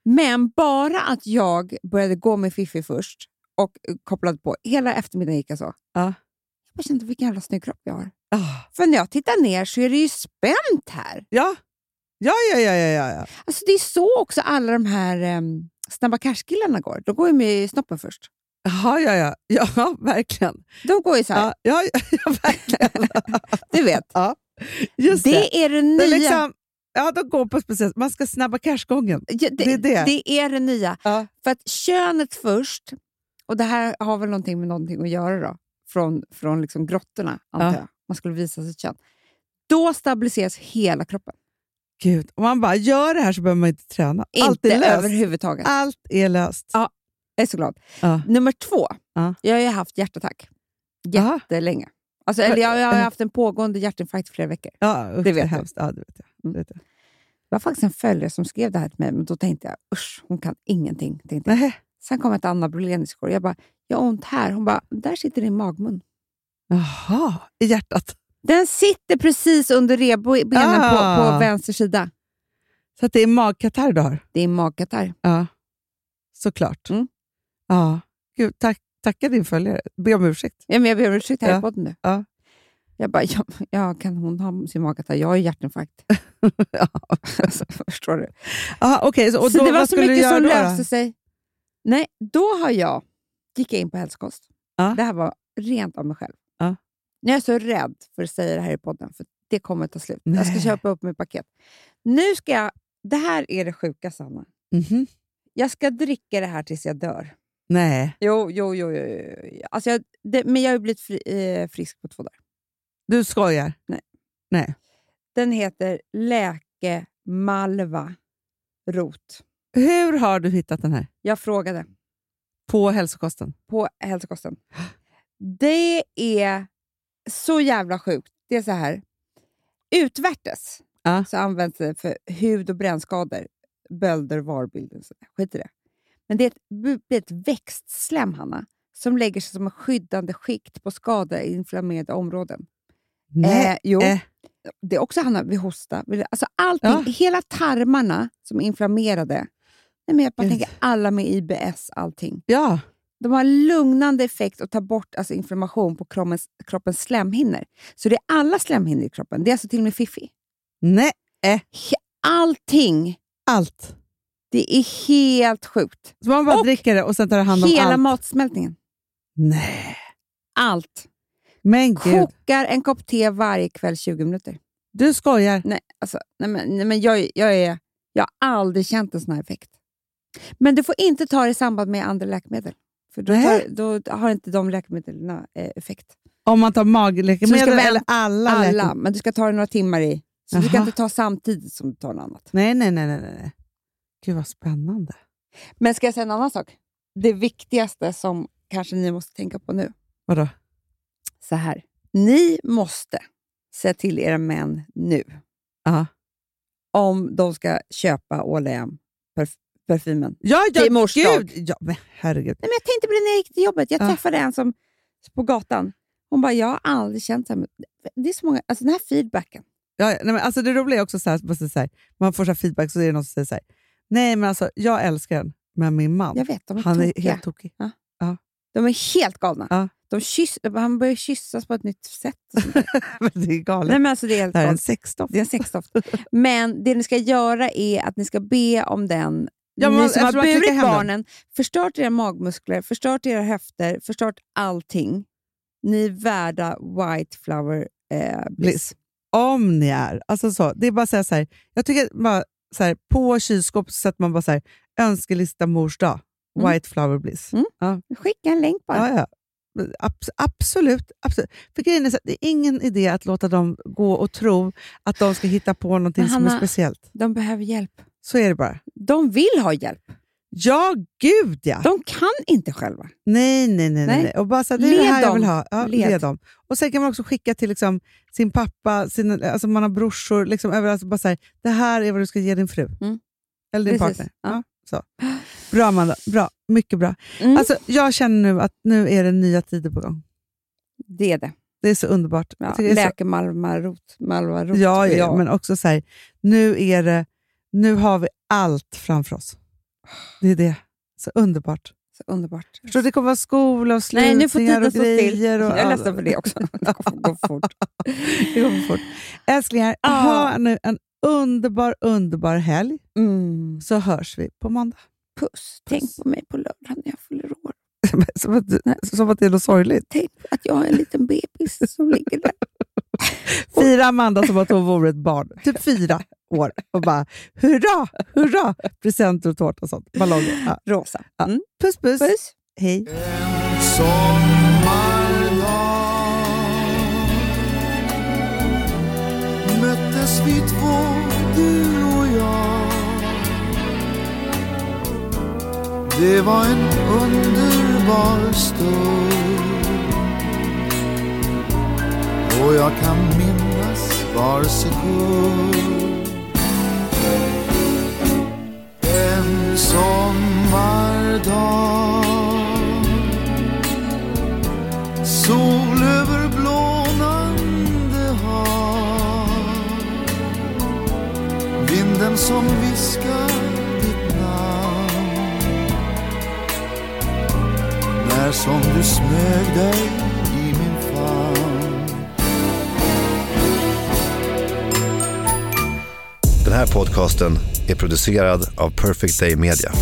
Speaker 5: Men bara att jag började gå med Fifi först och kopplade på, hela eftermiddagen gick jag så.
Speaker 3: Ja.
Speaker 5: Jag kände vilken jävla snygg kropp jag har.
Speaker 3: Ah.
Speaker 5: För när jag tittar ner så är det ju spänt här.
Speaker 3: Ja. Ja, ja, ja, ja, ja, ja.
Speaker 5: Alltså det är så också alla de här um, Snabba Cash-killarna går. De går ju med snoppen först.
Speaker 3: Jaha, ja, ja. Ja, <laughs> verkligen.
Speaker 5: De går ju så här,
Speaker 3: Ja, ja, <laughs> ja, verkligen.
Speaker 5: du vet.
Speaker 3: Just det.
Speaker 5: Det är det
Speaker 3: Det
Speaker 5: nya.
Speaker 3: är liksom, ja, de går på speciellt. Man ska snabba cashgången.
Speaker 5: Ja, det,
Speaker 3: det är det.
Speaker 5: det är det nya.
Speaker 3: Ja.
Speaker 5: För att könet först, och det här har väl någonting med någonting att göra då, från, från liksom grottorna, antar
Speaker 3: Ja.
Speaker 5: jag. Man skulle visa sitt kön. Då stabiliseras hela kroppen.
Speaker 3: Gud, om man bara gör det här så behöver man inte träna. Allt
Speaker 5: Inte
Speaker 3: är löst.
Speaker 5: överhuvudtaget.
Speaker 3: Allt är löst.
Speaker 5: Ja. Jag är så glad.
Speaker 3: Ja.
Speaker 5: Nummer två.
Speaker 3: Ja.
Speaker 5: Jag har ju haft hjärtattack jättelänge. Alltså, eller jag, jag har haft en pågående hjärtinfarkt i flera veckor.
Speaker 3: Ja, usch,
Speaker 5: Det vet
Speaker 3: hemskt. Ja, det vet jag.
Speaker 5: Mm.
Speaker 3: Det vet jag.
Speaker 5: Det var faktiskt en följare som skrev det här till mig, men då tänkte jag usch, hon kan ingenting. Tänkte jag. Sen kom ett Anna Brolenius igår. Jag bara, jag har ont här. Hon bara, där sitter din magmun.
Speaker 3: Jaha, i hjärtat.
Speaker 5: Den sitter precis under revbenen
Speaker 3: Ah.
Speaker 5: på, på vänster sida.
Speaker 3: Så att det är magkatarr du har?
Speaker 5: Det är magkatarr.
Speaker 3: Ja, såklart.
Speaker 5: Mm.
Speaker 3: Ja. Gud, tack, tacka din följare. Be om ursäkt.
Speaker 5: Ja, men jag ber om ursäkt här
Speaker 3: Ja.
Speaker 5: i podden nu.
Speaker 3: Ja.
Speaker 5: Jag bara, ja, ja, kan hon ha sin magkatarr? Jag har ju hjärtinfarkt. <laughs>
Speaker 3: Ja.
Speaker 5: alltså, förstår du?
Speaker 3: Aha, okej, så,
Speaker 5: så
Speaker 3: då,
Speaker 5: det var så mycket som
Speaker 3: då?
Speaker 5: löste
Speaker 3: då?
Speaker 5: sig. Nej, då har jag, gick jag in på hälsokost.
Speaker 3: Ja.
Speaker 5: Det här var rent av mig själv.
Speaker 3: Ja.
Speaker 5: Nu är jag så rädd för att säga det här i podden, för det kommer att ta slut. Jag ska
Speaker 3: Nej.
Speaker 5: köpa upp mitt paket. Nu ska jag, det här är det sjuka, Sanna.
Speaker 3: Mhm.
Speaker 5: Jag ska dricka det här tills jag dör.
Speaker 3: Nej,
Speaker 5: Jo, jo, jo. jo, jo. Alltså jag, det, men jag har ju blivit fri, eh, frisk på två dagar.
Speaker 3: du skojar?
Speaker 5: Nej.
Speaker 3: Nej.
Speaker 5: Den heter Läkemalva rot.
Speaker 3: Hur har du hittat den här?
Speaker 5: Jag frågade
Speaker 3: På hälsokosten?
Speaker 5: på hälsokosten. Det är så jävla sjukt. Det är så här. Utvärtes
Speaker 3: Ja.
Speaker 5: så används det för hud och brännskador, bölder, där. Skit i det. Men det är ett, det är ett växtslem, Hanna, som lägger sig som en skyddande skikt på skadade inflammerade områden.
Speaker 3: Nej.
Speaker 5: Eh, jo.
Speaker 3: Eh.
Speaker 5: Det är också Hanna, vid hosta. Alltså allting,
Speaker 3: Ja.
Speaker 5: hela tarmarna som är inflammerade. Nej, men jag bara
Speaker 3: Gud.
Speaker 5: tänker alla med IBS, allting.
Speaker 3: Ja.
Speaker 5: De har lugnande effekt och tar bort alltså, inflammation på kroppens, kroppens slemhinnor. Så det är alla slemhinnor i kroppen. Det är alltså till och med fiffi.
Speaker 3: Nej.
Speaker 5: Allting.
Speaker 3: Allt.
Speaker 5: Det är helt sjukt.
Speaker 3: Så man bara
Speaker 5: Och
Speaker 3: dricker det och sen tar det hand om
Speaker 5: Hela
Speaker 3: allt?
Speaker 5: matsmältningen.
Speaker 3: Nej.
Speaker 5: Allt.
Speaker 3: Men gud,
Speaker 5: Kokar en kopp te varje kväll 20 minuter.
Speaker 3: du skojar.
Speaker 5: Nej, alltså, nej, men, nej, men jag, jag, är, jag har aldrig känt en sån här effekt. Men du får inte ta det i samband med andra läkemedel. För då, tar, då har inte de läkemedlen eh, effekt.
Speaker 3: Om man tar
Speaker 5: du
Speaker 3: magläkemedel eller alla,
Speaker 5: Alla,
Speaker 3: läkemedel?
Speaker 5: men du ska ta det några timmar i. Så du ska
Speaker 3: Jaha.
Speaker 5: inte ta samtidigt som du tar något annat.
Speaker 3: Nej, nej, nej, nej, nej. Gud vad spännande.
Speaker 5: Men ska jag säga en annan sak? Det viktigaste som kanske ni måste tänka på nu.
Speaker 3: Vadå?
Speaker 5: Så här. Ni måste säga till era män nu
Speaker 3: Ja.
Speaker 5: om de ska köpa All-Am parf- parfymen.
Speaker 3: Ja, ja,
Speaker 5: Till mors
Speaker 3: gud! Ja, men herregud.
Speaker 5: Nej, men jag tänkte på det när jag gick till jobbet. Jag
Speaker 3: Ja.
Speaker 5: träffade en som på gatan. Hon bara, jag har aldrig känt så här. Det är så många, alltså den här feedbacken.
Speaker 3: Ja, nej, men alltså det roliga är också så här, bara så här, man får så här feedback så är det någon som säger så här, nej men alltså jag älskar den, men min man,
Speaker 5: Jag vet, de är
Speaker 3: han är helt tokig.
Speaker 5: De är helt galna.
Speaker 3: Ja.
Speaker 5: De kyss, han börjar kyssas på ett nytt sätt. <laughs>
Speaker 3: Men det är galet.
Speaker 5: Nej, men alltså, det är helt
Speaker 3: det här är en sexdoft.
Speaker 5: Det är en sexdoft. Men det ni ska göra är att ni ska be om den.
Speaker 3: Ja, men
Speaker 5: ni som har
Speaker 3: man
Speaker 5: burit barnen, förstört era magmuskler, förstört era höfter, förstört allting. Ni är värda white flower eh, bliss.
Speaker 3: Bliss. Om ni är. Alltså så, det är bara att säga så här, jag tycker bara så här, på kylskåpet så sätter man bara så här, önskelista mors dag,
Speaker 5: Mm.
Speaker 3: white flower bliss.
Speaker 5: Mm.
Speaker 3: Ja.
Speaker 5: Skicka en länk bara.
Speaker 3: Ja, ja. Abs- absolut, absolut. För grejen är så att det är ingen idé att låta dem gå och tro att de ska hitta på någonting
Speaker 5: Men
Speaker 3: som är
Speaker 5: Hanna-
Speaker 3: speciellt.
Speaker 5: De behöver hjälp.
Speaker 3: Så är det bara.
Speaker 5: De vill ha hjälp.
Speaker 3: Ja, gud ja!
Speaker 5: De kan inte själva.
Speaker 3: Nej, nej, nej. nej.
Speaker 5: Nej.
Speaker 3: Och bara så här, det är det
Speaker 5: Led
Speaker 3: här jag
Speaker 5: dem.
Speaker 3: vill ha. Ja,
Speaker 5: Led.
Speaker 3: led. dem. Och Sen kan man också skicka till liksom, sin pappa, sin, alltså man har brorsor, liksom, överallt. Bara så här, det här är vad du ska ge din fru.
Speaker 5: Mm.
Speaker 3: Eller din
Speaker 5: Precis.
Speaker 3: partner.
Speaker 5: Ja.
Speaker 3: Ja. så. Bra Amanda, bra. mycket bra.
Speaker 5: Mm.
Speaker 3: Alltså, jag känner nu att nu är det nya tider på gång.
Speaker 5: det är det.
Speaker 3: Det är så underbart.
Speaker 5: Ja,
Speaker 3: Jag tycker det är så-
Speaker 5: Läker Malmarot. Malmarot.
Speaker 3: Ja, ja, ja, men också så här, nu, är det, nu har vi allt framför oss. Det är det. Så underbart.
Speaker 5: Så underbart.
Speaker 3: Förstår, du, det kommer vara skola och
Speaker 5: Nej, nu får
Speaker 3: slutningar och
Speaker 5: stå
Speaker 3: grejer. Och
Speaker 5: Jag är ledsen för det också. Det kommer gå <laughs> fort.
Speaker 3: Det går för fort. Älsklingar,
Speaker 5: Ja.
Speaker 3: ha nu en underbar, underbar helg
Speaker 5: Mm.
Speaker 3: så hörs vi på måndag.
Speaker 5: Puss. Tänk på mig på lördag när jag fyller år. <laughs>
Speaker 3: som, att, som att det är något sorgligt.
Speaker 5: Tänk på att jag har en liten bebis som ligger där. <laughs>
Speaker 3: Fira Amanda som att hon vore ett barn. Typ fyra år. Och bara hurra, hurra! Presenter och tårta och sånt. Ballonger. Ja.
Speaker 5: Rosa.
Speaker 3: Ja.
Speaker 5: Mm.
Speaker 3: Puss, puss.
Speaker 5: Puss.
Speaker 3: Hej.
Speaker 6: möttes vi två, du och jag. Det var en underbar stund och jag kan minnas var sekund. En sommardag. Sol över blånande hav. Vinden som viskar där som du smög dig i min famn
Speaker 7: Den här podcasten är producerad av Perfect Day Media.